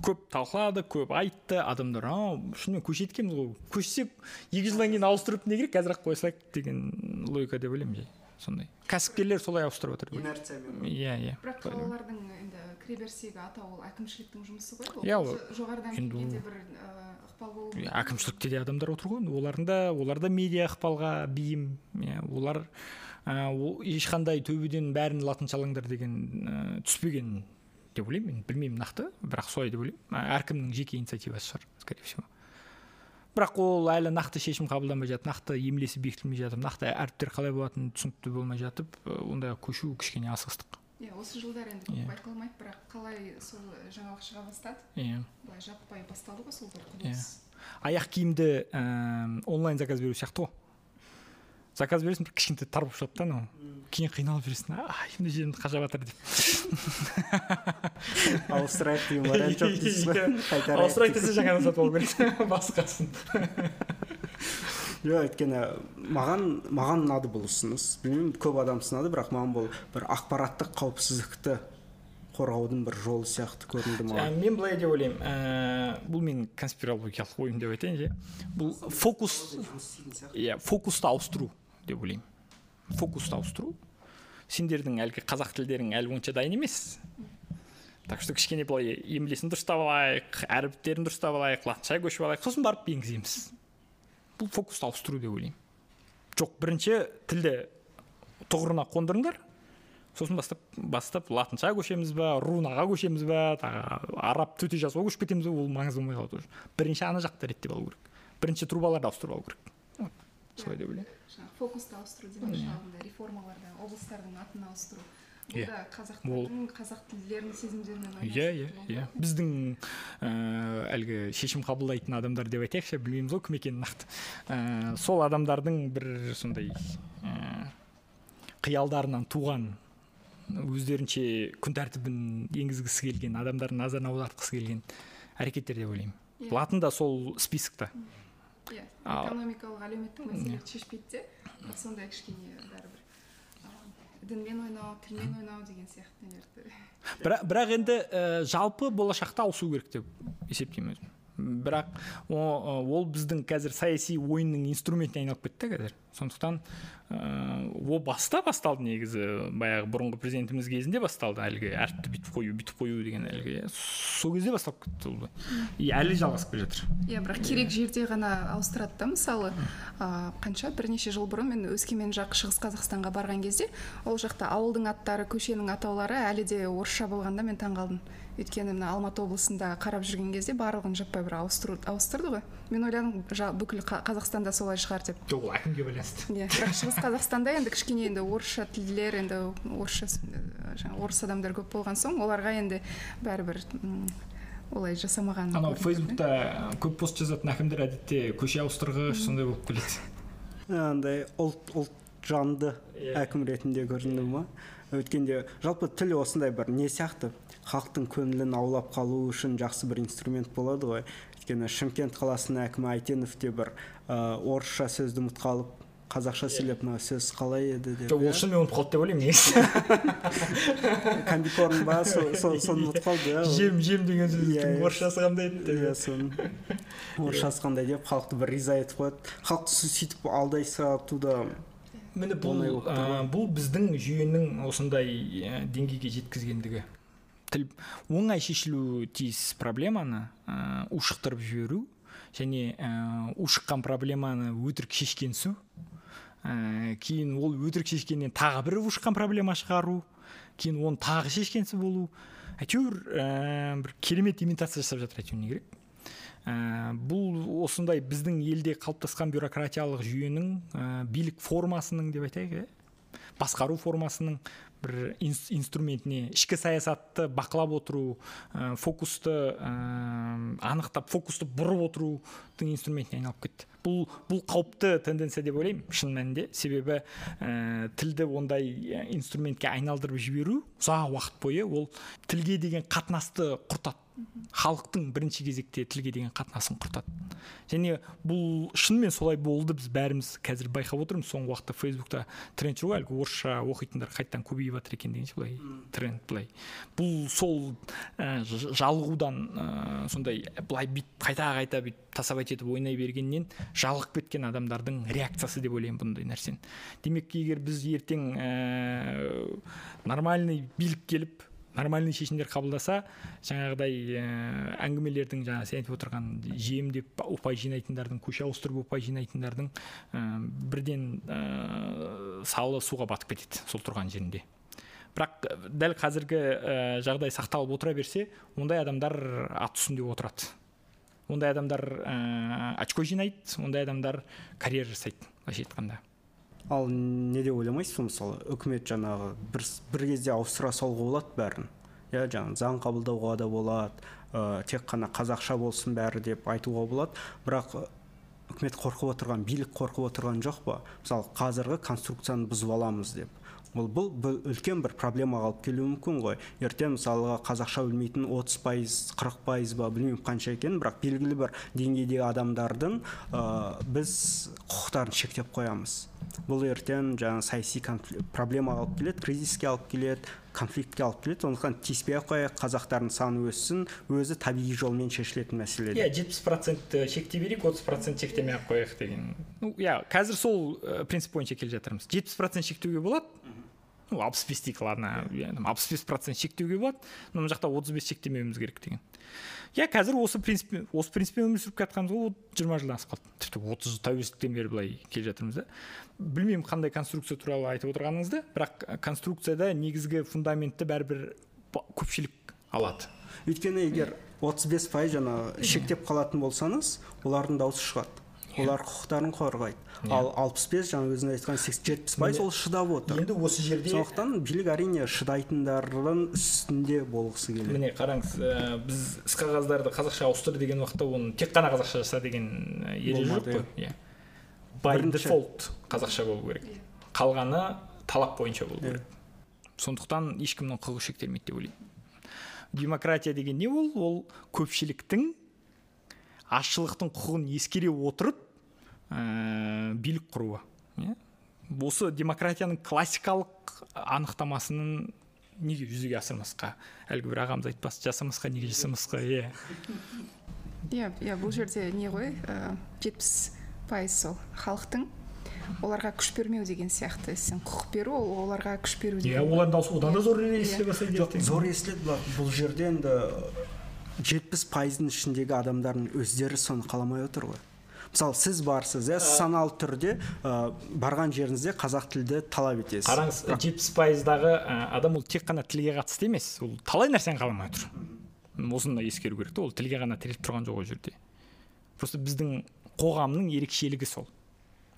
Көп талқылады көп айтты адамдар. А шынымен көшеді екенбіз ғой көшсек екі жылдан кейін ауыстырып не керек қазір ақ қоя салайық деген логика деп ойлаймын сондай. Кәсіпкерлер солай ауыстырып жатыр инерциямен иә иә. Бірақ қалалардың енді кіреберістегі атау ол әкімшіліктің жұмысы ғой иә ол жоғарыдан келгенде бір ықпал болу әкімшілікте де адамдар отыр ғой. Олардың да олар да медиа ықпалға бейім. Иә олар ешқандай төбеден бәрін латыншалаңдар деген түспеген деп ойлаймын. Мен білмеймін нақты бірақ солай деп ойлаймын. Әркімнің жеке инициативасы шығар скорее всего. Бірақ ол әлі нақты шешім қабылданбай жатып нақты емлесі бекітілмей жатып нақты әріптер қалай болатыны түсінікті болмай жатып ондайға көшу кішкене асығыстық. Иә осы жылдары енді көп байқалмайды бірақ қалай сол жаңалық шыға бастады? Иә. Былай жаппай басталды ғой сол бір құбылыс. Аяқ киімді онлайн заказ беру сияқты ғой. Заказ бересің бір кішкентай тар болып шығады да анау. Кейін қиналып жүресің ай мына жерімді қажап жатыр деп. Ауыстырайық деген вариант жоқ дейсіз ғой. Қайтарайық ауыстырайық десе жаңадан сатып алу керек басқасын. Жоқ өйткені маған маған ұнады бұл ұсыныс. Білмеймін көп адам сынады бірақ маған бұл бір ақпараттық қауіпсіздікті қорғаудың бір жолы сияқты көрінді маған. Мен былай деп ойлаймын. Ә, бұл менің конспирологиялық ойым деп айтайын иә бұл фокус иә фокусты ауыстыру. Деп ойлаймын. Фокусты ауыстыру сендердің әлгі қазақ тілдерің әлі онша дайын емес. Так что кішкене былай емлесін дұрыстап алайық әріптерін дұрыстап алайық латыншаға көшіп алайық сосын барып енгіземіз. Бұл фокусты ауыстыру деп ойлаймын. Жоқ бірінші тілді тұғырына қондырыңдар сосын бастап бастап латыншаға көшеміз ба рунаға көшеміз ба тағы араб төте жазуға көшіп кетеміз ба ол маңызды болмай қалады уже. Бірінші ана жақты реттеп алу керек. Бірінші трубаларды ауыстырып алу керек. Солай деп ойлаймын фокусты ауыстыру демекші алдында реформаларды облыстардың атын ауыстыру бұл да қазақтардың қазақ тілдерінің сезімдерімен иә иә иә біздің әлгі шешім қабылдайтын адамдар деп айтайықшы білмейміз ғой кім екенін нақты. Сол адамдардың бір сондай қиялдарынан туған өздерінше күн тәртібін енгізгісі келген адамдардың назарын аудартқысы келген әрекеттер деп ойлаймын. Латын да сол списокта. Иә экономикалық әлеуметтік мәселелерді шешпейді де бірақ сондай кішкене бәрібір дінмен ойнау тілмен ойнау деген сияқты нелерді. Бірақ, бірақ енді ә, жалпы болашақта ауысу керек деп есептеймін өзім. Бірақ ол біздің қазір саяси ойынның инструментіне айналып кетті қазір. Сондықтан ыыы ол баста басталды негізі баяғы бұрынғы президентіміз кезінде басталды әлгі әріпті бүйтіп қою бүйтіп қою деген әлгі сол кезде басталып кетті ол и әлі жалғасып келе жатыр. Иә бірақ керек жерде ғана ауыстырады да мысалы. Ә, қанша бірнеше жыл бұрын мен өскемен жақ шығыс қазақстанға барған кезде ол жақта ауылдың аттары көшенің атаулары әлі де орысша болғанда мен таңқалдым өйткені мына алматы облысында қарап жүрген кезде барлығын жаппай бір ауыстыру ауыстырды ғой. Мен ойладым бүкіл қазақстанда солай шығар деп. Жоқ ол әкімге байланысты. Иә бірақ шығыс қазақстанда енді кішкене енді орысша тілділер енді орысша жаңағы орыс адамдар көп болған соң оларға енді бәрібір олай жасамаған анау фейсбукта көп пост жазатын әкімдер әдетте көше ауыстырғыш сондай болып келеді. Андай ұлт ұлт жанды әкім ретінде көрінді ма? Өткенде жалпы тіл осындай бір не сияқты? Халықтың көңілін аулап қалу үшін жақсы бір инструмент болады ғой. Өйткені шымкент қаласының әкімі әйтенов те бір ә, орысша сөзді ұмытып қалып қазақша сөйлеп мына сөз қалай еді деп жоқ ол иә. шынымен ұмытып қалды деп ойлаймын негізі. Комбикорн ба со- со- соны ұмытып қалды иә жем жем деген Иә, сөздің иә. орысшасы қандай еді деп. Иә соны. Орысшасы қандай деп халықты бір риза етіп қояды. Халықты сөйтіп алдай сатуда міне бұл бұл біздің жүйенің осындай деңгейге жеткізгендігі. Тіл оңай шешілуі тиіс проблеманы ә, ушықтырып жіберу және ә, ушыққан проблеманы өтірік шешкенсу ә, кейін ол өтірік шешкеннен тағы бір ушыққан проблема шығару кейін оны тағы шешкенсі болу. Әйтеуір ә, бір керемет имитация жасап жатыр әйтеуір не керек? Ә, бұл осындай біздің елде қалыптасқан бюрократиялық жүйенің ә, билік формасының деп айтайық иә? Басқару формасының бір инс- инструментіне ішкі саясатты бақылап отыру ә, фокусты ә, анықтап фокусты бұрып отырудың инструментіне айналып кетті. Бұл бұл қауіпті тенденция деп ойлаймын. Шын мәнінде. Себебі ә, тілді ондай инструментке айналдырып жіберу ұзақ уақыт бойы ол тілге деген қатынасты құртады. Халықтың бірінші кезекте тілге деген қатынасын құртады. Және бұл шынымен солай болды. Біз бәріміз қазір байқап отырмыз. Соңғы уақытта фейсбукта тренд жүр ғой әлгі орысша оқитындар қайтадан көбейіп жатыр екен деген былай тренд былай. Бұл сол ә, жалығудан ә, сондай былай бүйтіп қайта қайта бүйтіп тасабайт етіп ойнай бергеннен жалығып кеткен адамдардың реакциясы деп ойлаймын бұндай нәрсені. Демек егер біз ертең ә, нормальный билік келіп нормальный шешімдер қабылдаса жаңағыдай ә, әңгімелердің жаңа сен айтып отырған жем деп ұпай жинайтындардың көше ауыстырып ұпай жинайтындардың ә, бірден ә, салы суға батып кетеді сол тұрған жерінде. Бірақ дәл қазіргі ә, жағдай сақталып отыра берсе ондай адамдар ат үстінде отырады. Ондай адамдар ә, очко жинайды ондай адамдар карьера жасайды былайша айтқанда. Ал не деп ойламайсыз мысалы үкімет жаңағы бір, бір кезде ауыстыра салуға болады бәрін? Иә жаңағы заң қабылдауға да болады ә, тек қана қазақша болсын бәрі деп айтуға болады. Бірақ ы, үкімет қорқып отырған билік қорқып отырған жоқ па? Мысалы қазіргі конструкцияны бұзып аламыз деп. Ол бұл, үлкен бір проблемаға алып келуі мүмкін ғой. Ертең мысалға қазақша білмейтін 30 пайыз қырық пайыз ба білмеймін қанша екенін бірақ белгілі бір деңгейдегі адамдардың ә, біз құқықтарын шектеп қоямыз. Бұл ертең жаңағы саяси проблемаға алып келеді кризиске алып келеді конфликтке алып келеді. Сондықтан тиіспей ақ қояйық қазақтардың саны өссін өзі табиғи жолмен шешілетін мәселе иә жетпіс процент шектей берейік отыз процент шектемей ақ қояйық деген. Ну иә қазір сол ә, принцип бойынша келе жатырмыз. Жетпіс процент шектеуге болады ну алпыс бес дейік ладно иә, алпыс бес процент шектеуге болады но мына жақта отыз бес шектемеуіміз керек деген. Иә қазір осы принцип осы принциппен өмір сүріп келе жатқанымыз ғой жиырма жылдан асып қалды. Тіпті отыз жыл тәуелсіздіктен бері былай келе жатырмыз да. Білмеймін қандай конструкция туралы айтып отырғаныңызды бірақ конструкцияда негізгі фундаментті бәрібір көпшілік алады. Өйткені егер 35 пайыз жаңағы шектеп қалатын болсаңыз олардың дауысы шығады. Олар құқықтарын қорғайды. Ал 65 жаңа өзіңіз айтқан 70 пайыз ол шыдап отыр. енді осы жерде сондықтан билік әрине шыдайтындардың үстінде болғысы келеді. Міне қараңыз ә, біз іс қағаздарды қазақша ауыстыр деген уақытта оны тек қана қазақша жаса деген ә, ереже жоқ қой. иә. By Бірінші. default қазақша болу керек. Қалғаны талап бойынша болу Иә. керек. Сондықтан ешкімнің құқығы шектелмейді деп ойлаймын. Демократия деген не ол? Ол көпшіліктің азшылықтың құқығын ескере отырып ә, билік құруы иә осы демократияның классикалық анықтамасының неге жүзеге асырмасқа? Әлгі бір ағамыз айтпас жасамасқа неге жасамасқа иә? Иә иә бұл жерде не ғой? Жетпіс пайыз сол халықтың оларға күш бермеу деген сияқты сен құқық беру ол оларға күш беру иә олардың дауысы одан да зор Иә. естіле бастайды жоқ зор естіледі бірақ бұл жерде енді жетпіс пайыздың ішіндегі адамдардың өздері соны қаламай отыр ғой. Мысалы сіз барсыз иә саналы түрде ә, барған жеріңізде қазақ тілді талап етесіз. Қараңыз жетпіс пайыздағы ә, адам ол тек қана тілге қатысты емес ол талай нәрсені қаламай отыр осыны да ескеру керек та ол тілге ғана тіреліп тұрған жоқ ол жерде. Просто біздің қоғамның ерекшелігі сол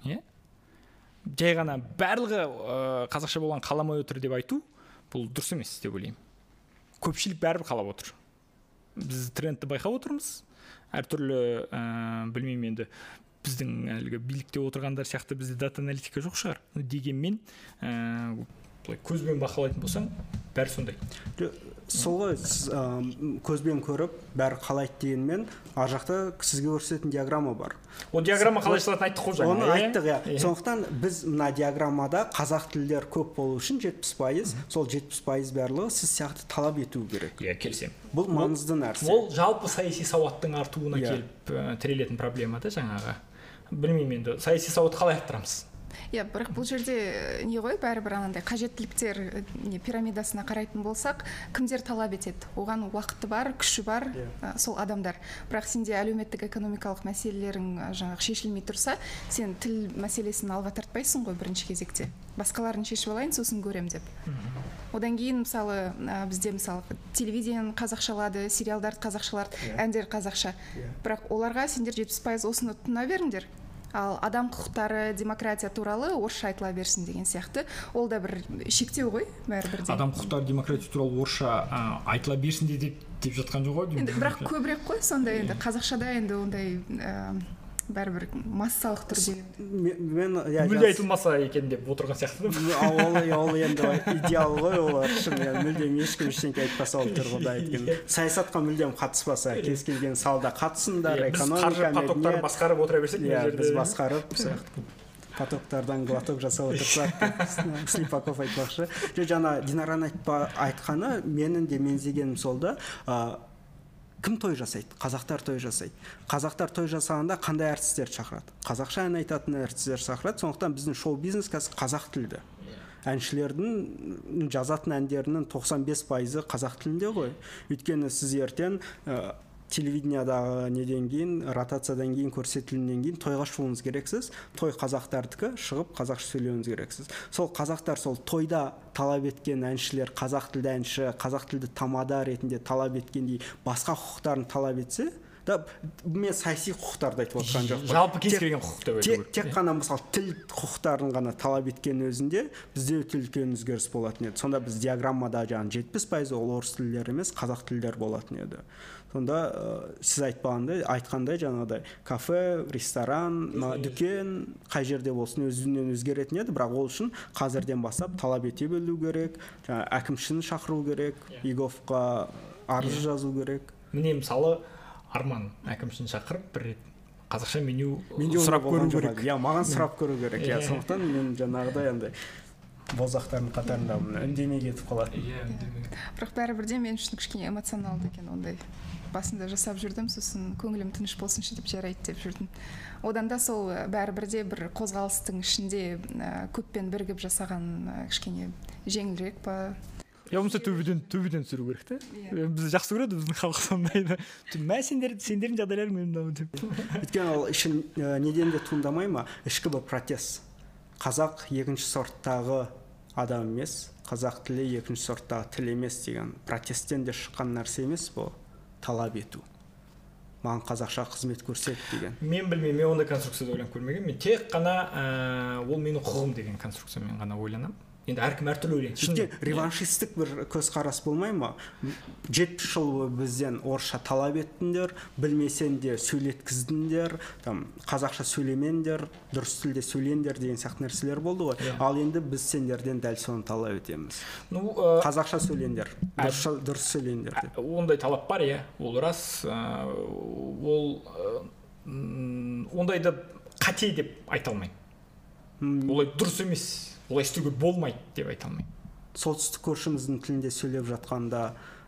иә. Жай ғана барлығы ә, қазақша болған қаламай отыр деп айту бұл дұрыс емес деп ойлаймын. Көпшілік бәрібір қалап отыр. Біз трендті байқап отырмыз әртүрлі ә, білмеймін енді біздің әлгі билікте отырғандар сияқты бізде дата аналитика жоқ шығар. Дегенмен ә, былай көзбен бақылайтын болсаң бәрі сондай. Сол ғой сіз көзбен көріп бәрі қалайды дегенмен ар жақта сізге көрсететін диаграмма бар. Ол диаграмма қалай жасалатынын айттық қой жаңа. Оны айттық иә. Сондықтан біз мына диаграммада қазақ тілдер көп болу үшін жетпіс пайыз сол жетпіс пайыз барлығы сіз сияқты талап ету керек. Иә келісемін. Бұл маңызды нәрсе. Ол жалпы саяси сауаттың артуына Иә. келіп тірелетін проблема да жаңағы. Білмеймін енді саяси сауатты қалай арттырамыз иә бірақ бұл жерде э, не ғой бәрібір анандай қажеттіліктер э, не пирамидасына қарайтын болсақ кімдер талап етеді? Оған уақыты бар күші бар э, сол адамдар. Бірақ сенде әлеуметтік экономикалық мәселелерің жаңағы шешілмей тұрса сен тіл мәселесін алға тартпайсың ғой бірінші кезекте. Басқаларын шешіп алайын сосын көрем деп. Одан кейін мысалы ә, бізде мысалы телевидениені қазақшалады сериалдарды қазақшалады Иә. әндер қазақша. Иә. бірақ оларға сендер жетпіс пайыз осыны тұтына беріңдер. Ал адам құқықтары демократия туралы орысша айтыла берсін деген сияқты. Ол да бір шектеу ғой бәрібір де адам құқықтары демократия туралы орысша ә, айтыла берсін де деп деп жатқан жоқ ғой енді бірақ көбірек қой сонда енді. Қазақшада енді ондай ә, бәрібір массалық түрде Ме- мен иә мүлде айтылмаса екен деп отырған сияқты. Ол ол енді идеал ғой олар үшін иә, мүлдем ешкім ештеңке айтпаса ол тұрғыда айтқан. Саясатқа мүлдем қатыспаса кез келген салада қатысыңдар Иә, экономика потоктарын басқарып отыра берсек иә біз басқарып сияқты потоктардан глоток жасап отырсақ деп слипаков айтпақшы. Жоқ жаңа динараның айтқаны менің де меңзегенім сол да. А, кім той жасайды? Қазақтар той жасайды. Қазақтар той жасағанда қандай әртістерді шақырады? Қазақша ән айтатын әртістер шақырады. Сондықтан біздің шоу бизнес қазір қазақ тілді. Әншілердің жазатын әндерінің 95 пайызы қазақ тілінде ғой. Өйткені сіз ертең ә, телевидениядағы неден кейін ротациядан кейін көрсетілімнен кейін тойға шығуыңыз керексіз. Той қазақтардікі шығып қазақша сөйлеуіңіз керексіз. Сол қазақтар сол тойда талап еткен әншілер қазақ тілді әнші қазақ тілді тамада ретінде талап еткендей басқа құқықтарын талап етсе да мен саяси құқықтарды айтып отырған жоқпын. Жалпы кез келген құқық деп айту тек, тек қана мысалы тіл құқықтарын ғана талап еткеннің өзінде бізде өте үлкен өзгеріс болатын еді. Сонда біз диаграммада жаңағы жетпіс пайыз ол орыс тілдері емес қазақ тілдер болатын еді. Сонда ә, сіз айтпағандай айтқандай жаңағыдай кафе ресторан дүкен қай жерде болсын өзінен өзгеретін еді. Бірақ ол үшін қазірден бастап талап ете білу керек жаңағы әкімшіні шақыру керек иговқа арыз жазу керек. Міне мысалы арман әкімшіні шақырып бір рет қазақша меню менде сұрап көру керек. Иә маған сұрап көру керек. Иә сондықтан мен жаңағыдай андай бозақтардың қатарындамын үндемей кетіп қалады иә бірақ бәрібір де мен үшін кішкене эмоционалды екен ондай. Басында жасап жүрдім сосын көңілім тыныш болсыншы деп жарайды деп жүрдім. Одан да сол бәрібір де бір қозғалыстың ішінде ә, көппен бірігіп жасаған ә, кішкене жеңілірек па? Я болмаса төбеден төбеден түсіру керек та Иә. бізді жақсы көреді біздің халық сондайды мә сендер сендердің жағдайларың мынау деп өйткені ол ішін неден де туындамай ма ішкі бір протест қазақ екінші сорттағы адам емес. Қазақ тілі екінші сорттағы тіл емес деген протесттен де шыққан нәрсе емес бұл талап ету. Маған қазақша қызмет көрсет деген. Мен білмеймін мен ондай конструкцияда ойланып көрмегенмін. Мен тек қана ә, ол менің құқығым деген конструкциямен ғана ойланамын енді әркім әртүрлі ойлайды шын. Тіпті реваншистік бір көзқарас болмай ма? Жетпіс жыл бойы бізден орысша талап еттіңдер білмесең де сөйлеткіздіңдер там қазақша сөйлемеңдер дұрыс тілде сөйлеңдер деген сияқты нәрселер болды ғой. Иә. ал енді біз сендерден дәл соны талап етеміз. Ну ә, қазақша сөйлеңдер дұрыс, дұрыс сөйлеңдер деп. Ондай талап бар иә ол рас. Ә, ол ондайды қате деп айта алмаймын. Олай дұрыс емес. Олай істеуге болмайды деп айта алмаймын. Солтүстік көршіміздің тілінде сөйлеп жатқанда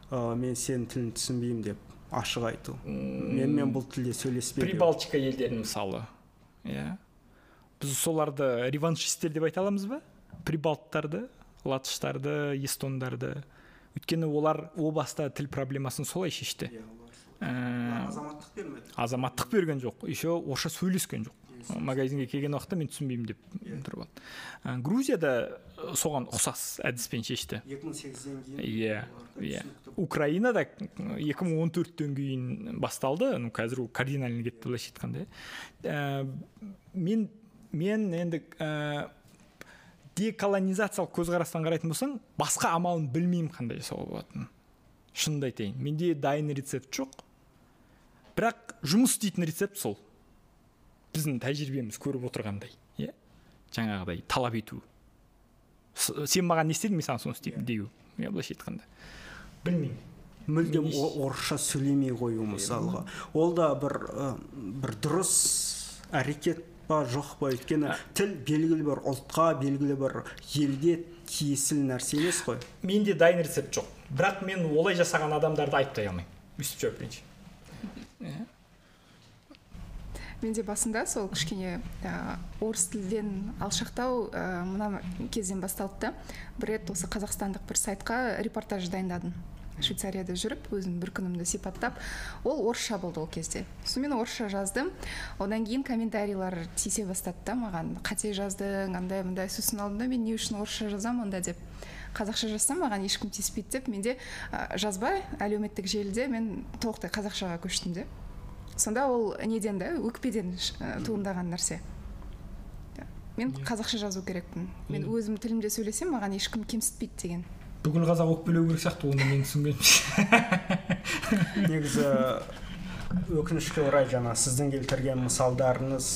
ә, мен сенің тіліңді түсінбеймін деп ашық айту. Менімен бұл тілде сөйлеспе прибалтика елдерін мысалы иә. Біз соларды реваншистер деп айта аламыз ба? Прибалттарды латыштарды эстондарды. Өйткені олар о баста тіл проблемасын солай шешті. Иә. Ә, азаматтық бермеді. Азаматтық берген жоқ. Еще орысша сөйлескен жоқ. Магазинге келген уақытта мен түсінбеймін деп тұрып алды. Ә, грузияда соған ұқсас әдіспен шешті. 2008-ден кейін иә иә. украинада 2014-тен кейін басталды. Ну қазір ол кардинально кетті былайша айтқанда. Ә, мен мен енді ә, деколонизациялық көзқарастан қарайтын болсаң басқа амалын білмеймін қандай жасауға болатынын. Шынымды айтайын менде дайын рецепт жоқ. Бірақ жұмыс істейтін рецепт сол. Біздің тәжірибеміз көріп отырғандай иә? Жаңағыдай талап ету. Сен маған не істедің мен саған соны істеймін деу. Иә былайша айтқанда. Білмеймін. Мүлдем орысша сөйлемей қою мысалға. Ол да бір бір дұрыс әрекет па жоқ па? Өйткені тіл белгілі бір ұлтқа белгілі бір елге тиесілі нәрсе емес қой. Менде дайын рецепт жоқ. Бірақ мен олай жасаған адамдарды айыптай алмаймын. Өйстіп жауап берейінші иә. Менде басында сол кішкене ә, орыс тілден алшақтау ә, мына кезден басталды да. Бір рет осы қазақстандық бір сайтқа репортаж дайындадым. Швейцарияда жүріп өзім бір күнімді сипаттап ол орысша болды ол кезде. Сонымен орысша жаздым. Одан кейін комментарийлер тиісе бастады да маған қате жаздың андай мындай сосын алдым да мен не үшін орысша жазамын онда деп. Қазақша жазсам маған ешкім тиіспейді деп менде ә, жазбай әлеуметтік желіде мен толықтай қазақшаға көштім де. Сонда ол неден да? Өкпеден туындаған нәрсе. Мен қазақша жазу керекпін. Мен өзім тілімде сөйлесем маған ешкім кемсітпейді деген. Бүкіл қазақ өкпелеу керек сияқты оны мен түсінбеймін. Негізі өкінішке орай жаңа сіздің келтірген мысалдарыңыз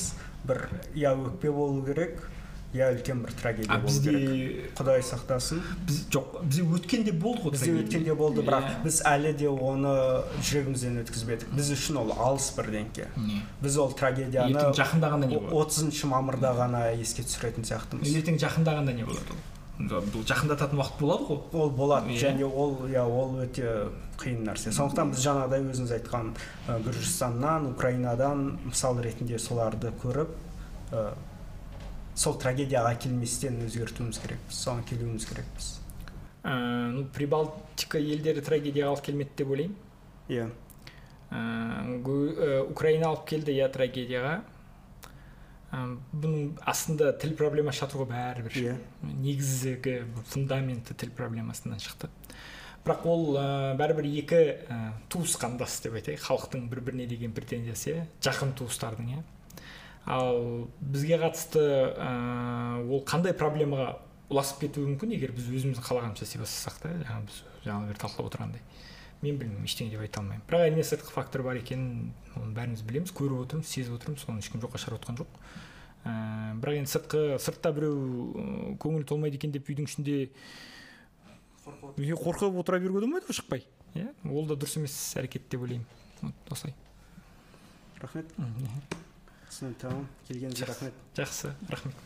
бір я өкпе болу керек. Я үлкен бір трагедия болу керек. Құдай сақтасын. біз жоқ бізде өткенде болды ғой бізде өткенде болды бірақ біз әлі де оны жүрегімізден өткізбедік. Біз үшін ол алыс бірдеңке біз ол трагедияны ертең жақында ғана не болады? отызыншы мамырда ғана еске түсіретін сияқтымыз. Ертең жақындағанда не болады ол? Бұл жақындататын уақыт болады ғой. Ол болады yeah. және ол иә ол өте қиын нәрсе. Сондықтан біз жаңағыдай өзіңіз айтқан гүржістаннан украинадан мысал ретінде соларды көріп сол трагедияға әкелместен өзгертуіміз керекпіз соған келуіміз керекпіз ә, ну прибалтика елдері трагедияға алып келмеді деп ойлаймын. Иә. Yeah. украина алып келді иә трагедияға. Бұның астында тіл проблемасы жатыр ғой бәрібір. Иә. Негізгі фундаменті тіл проблемасынан шықты. Бірақ ол ә, бәрібір екі ә, туыс қандас деп айтайық. Халықтың бір біріне деген претензиясы иә жақын туыстардың иә. Ал бізге қатысты ә, ол қандай проблемаға ұласып кетуі мүмкін? Егер біз өзіміз қалағанша істей бастасақ та жаңа біз жаңа бері талқылап отырғандай мен білмеймін ештеңе деп айта алмаймын. Бірақ әрине сыртқы фактор бар екенін оны бәріміз білеміз көріп отырмыз сезіп отырмыз. Соны ешкім жоққа шығарып отқан жоқ. Ә, бірақ енді сыртқы сыртта біреу көңілі толмайды екен деп үйдің ішінде қорқып отыра беруге болмайды ғой шықпай. Иә ол да дұрыс емес әрекет деп ойлаймын. Осылай. Рахмет түсінікті тамам келгеніңізге рахмет жақсы рахмет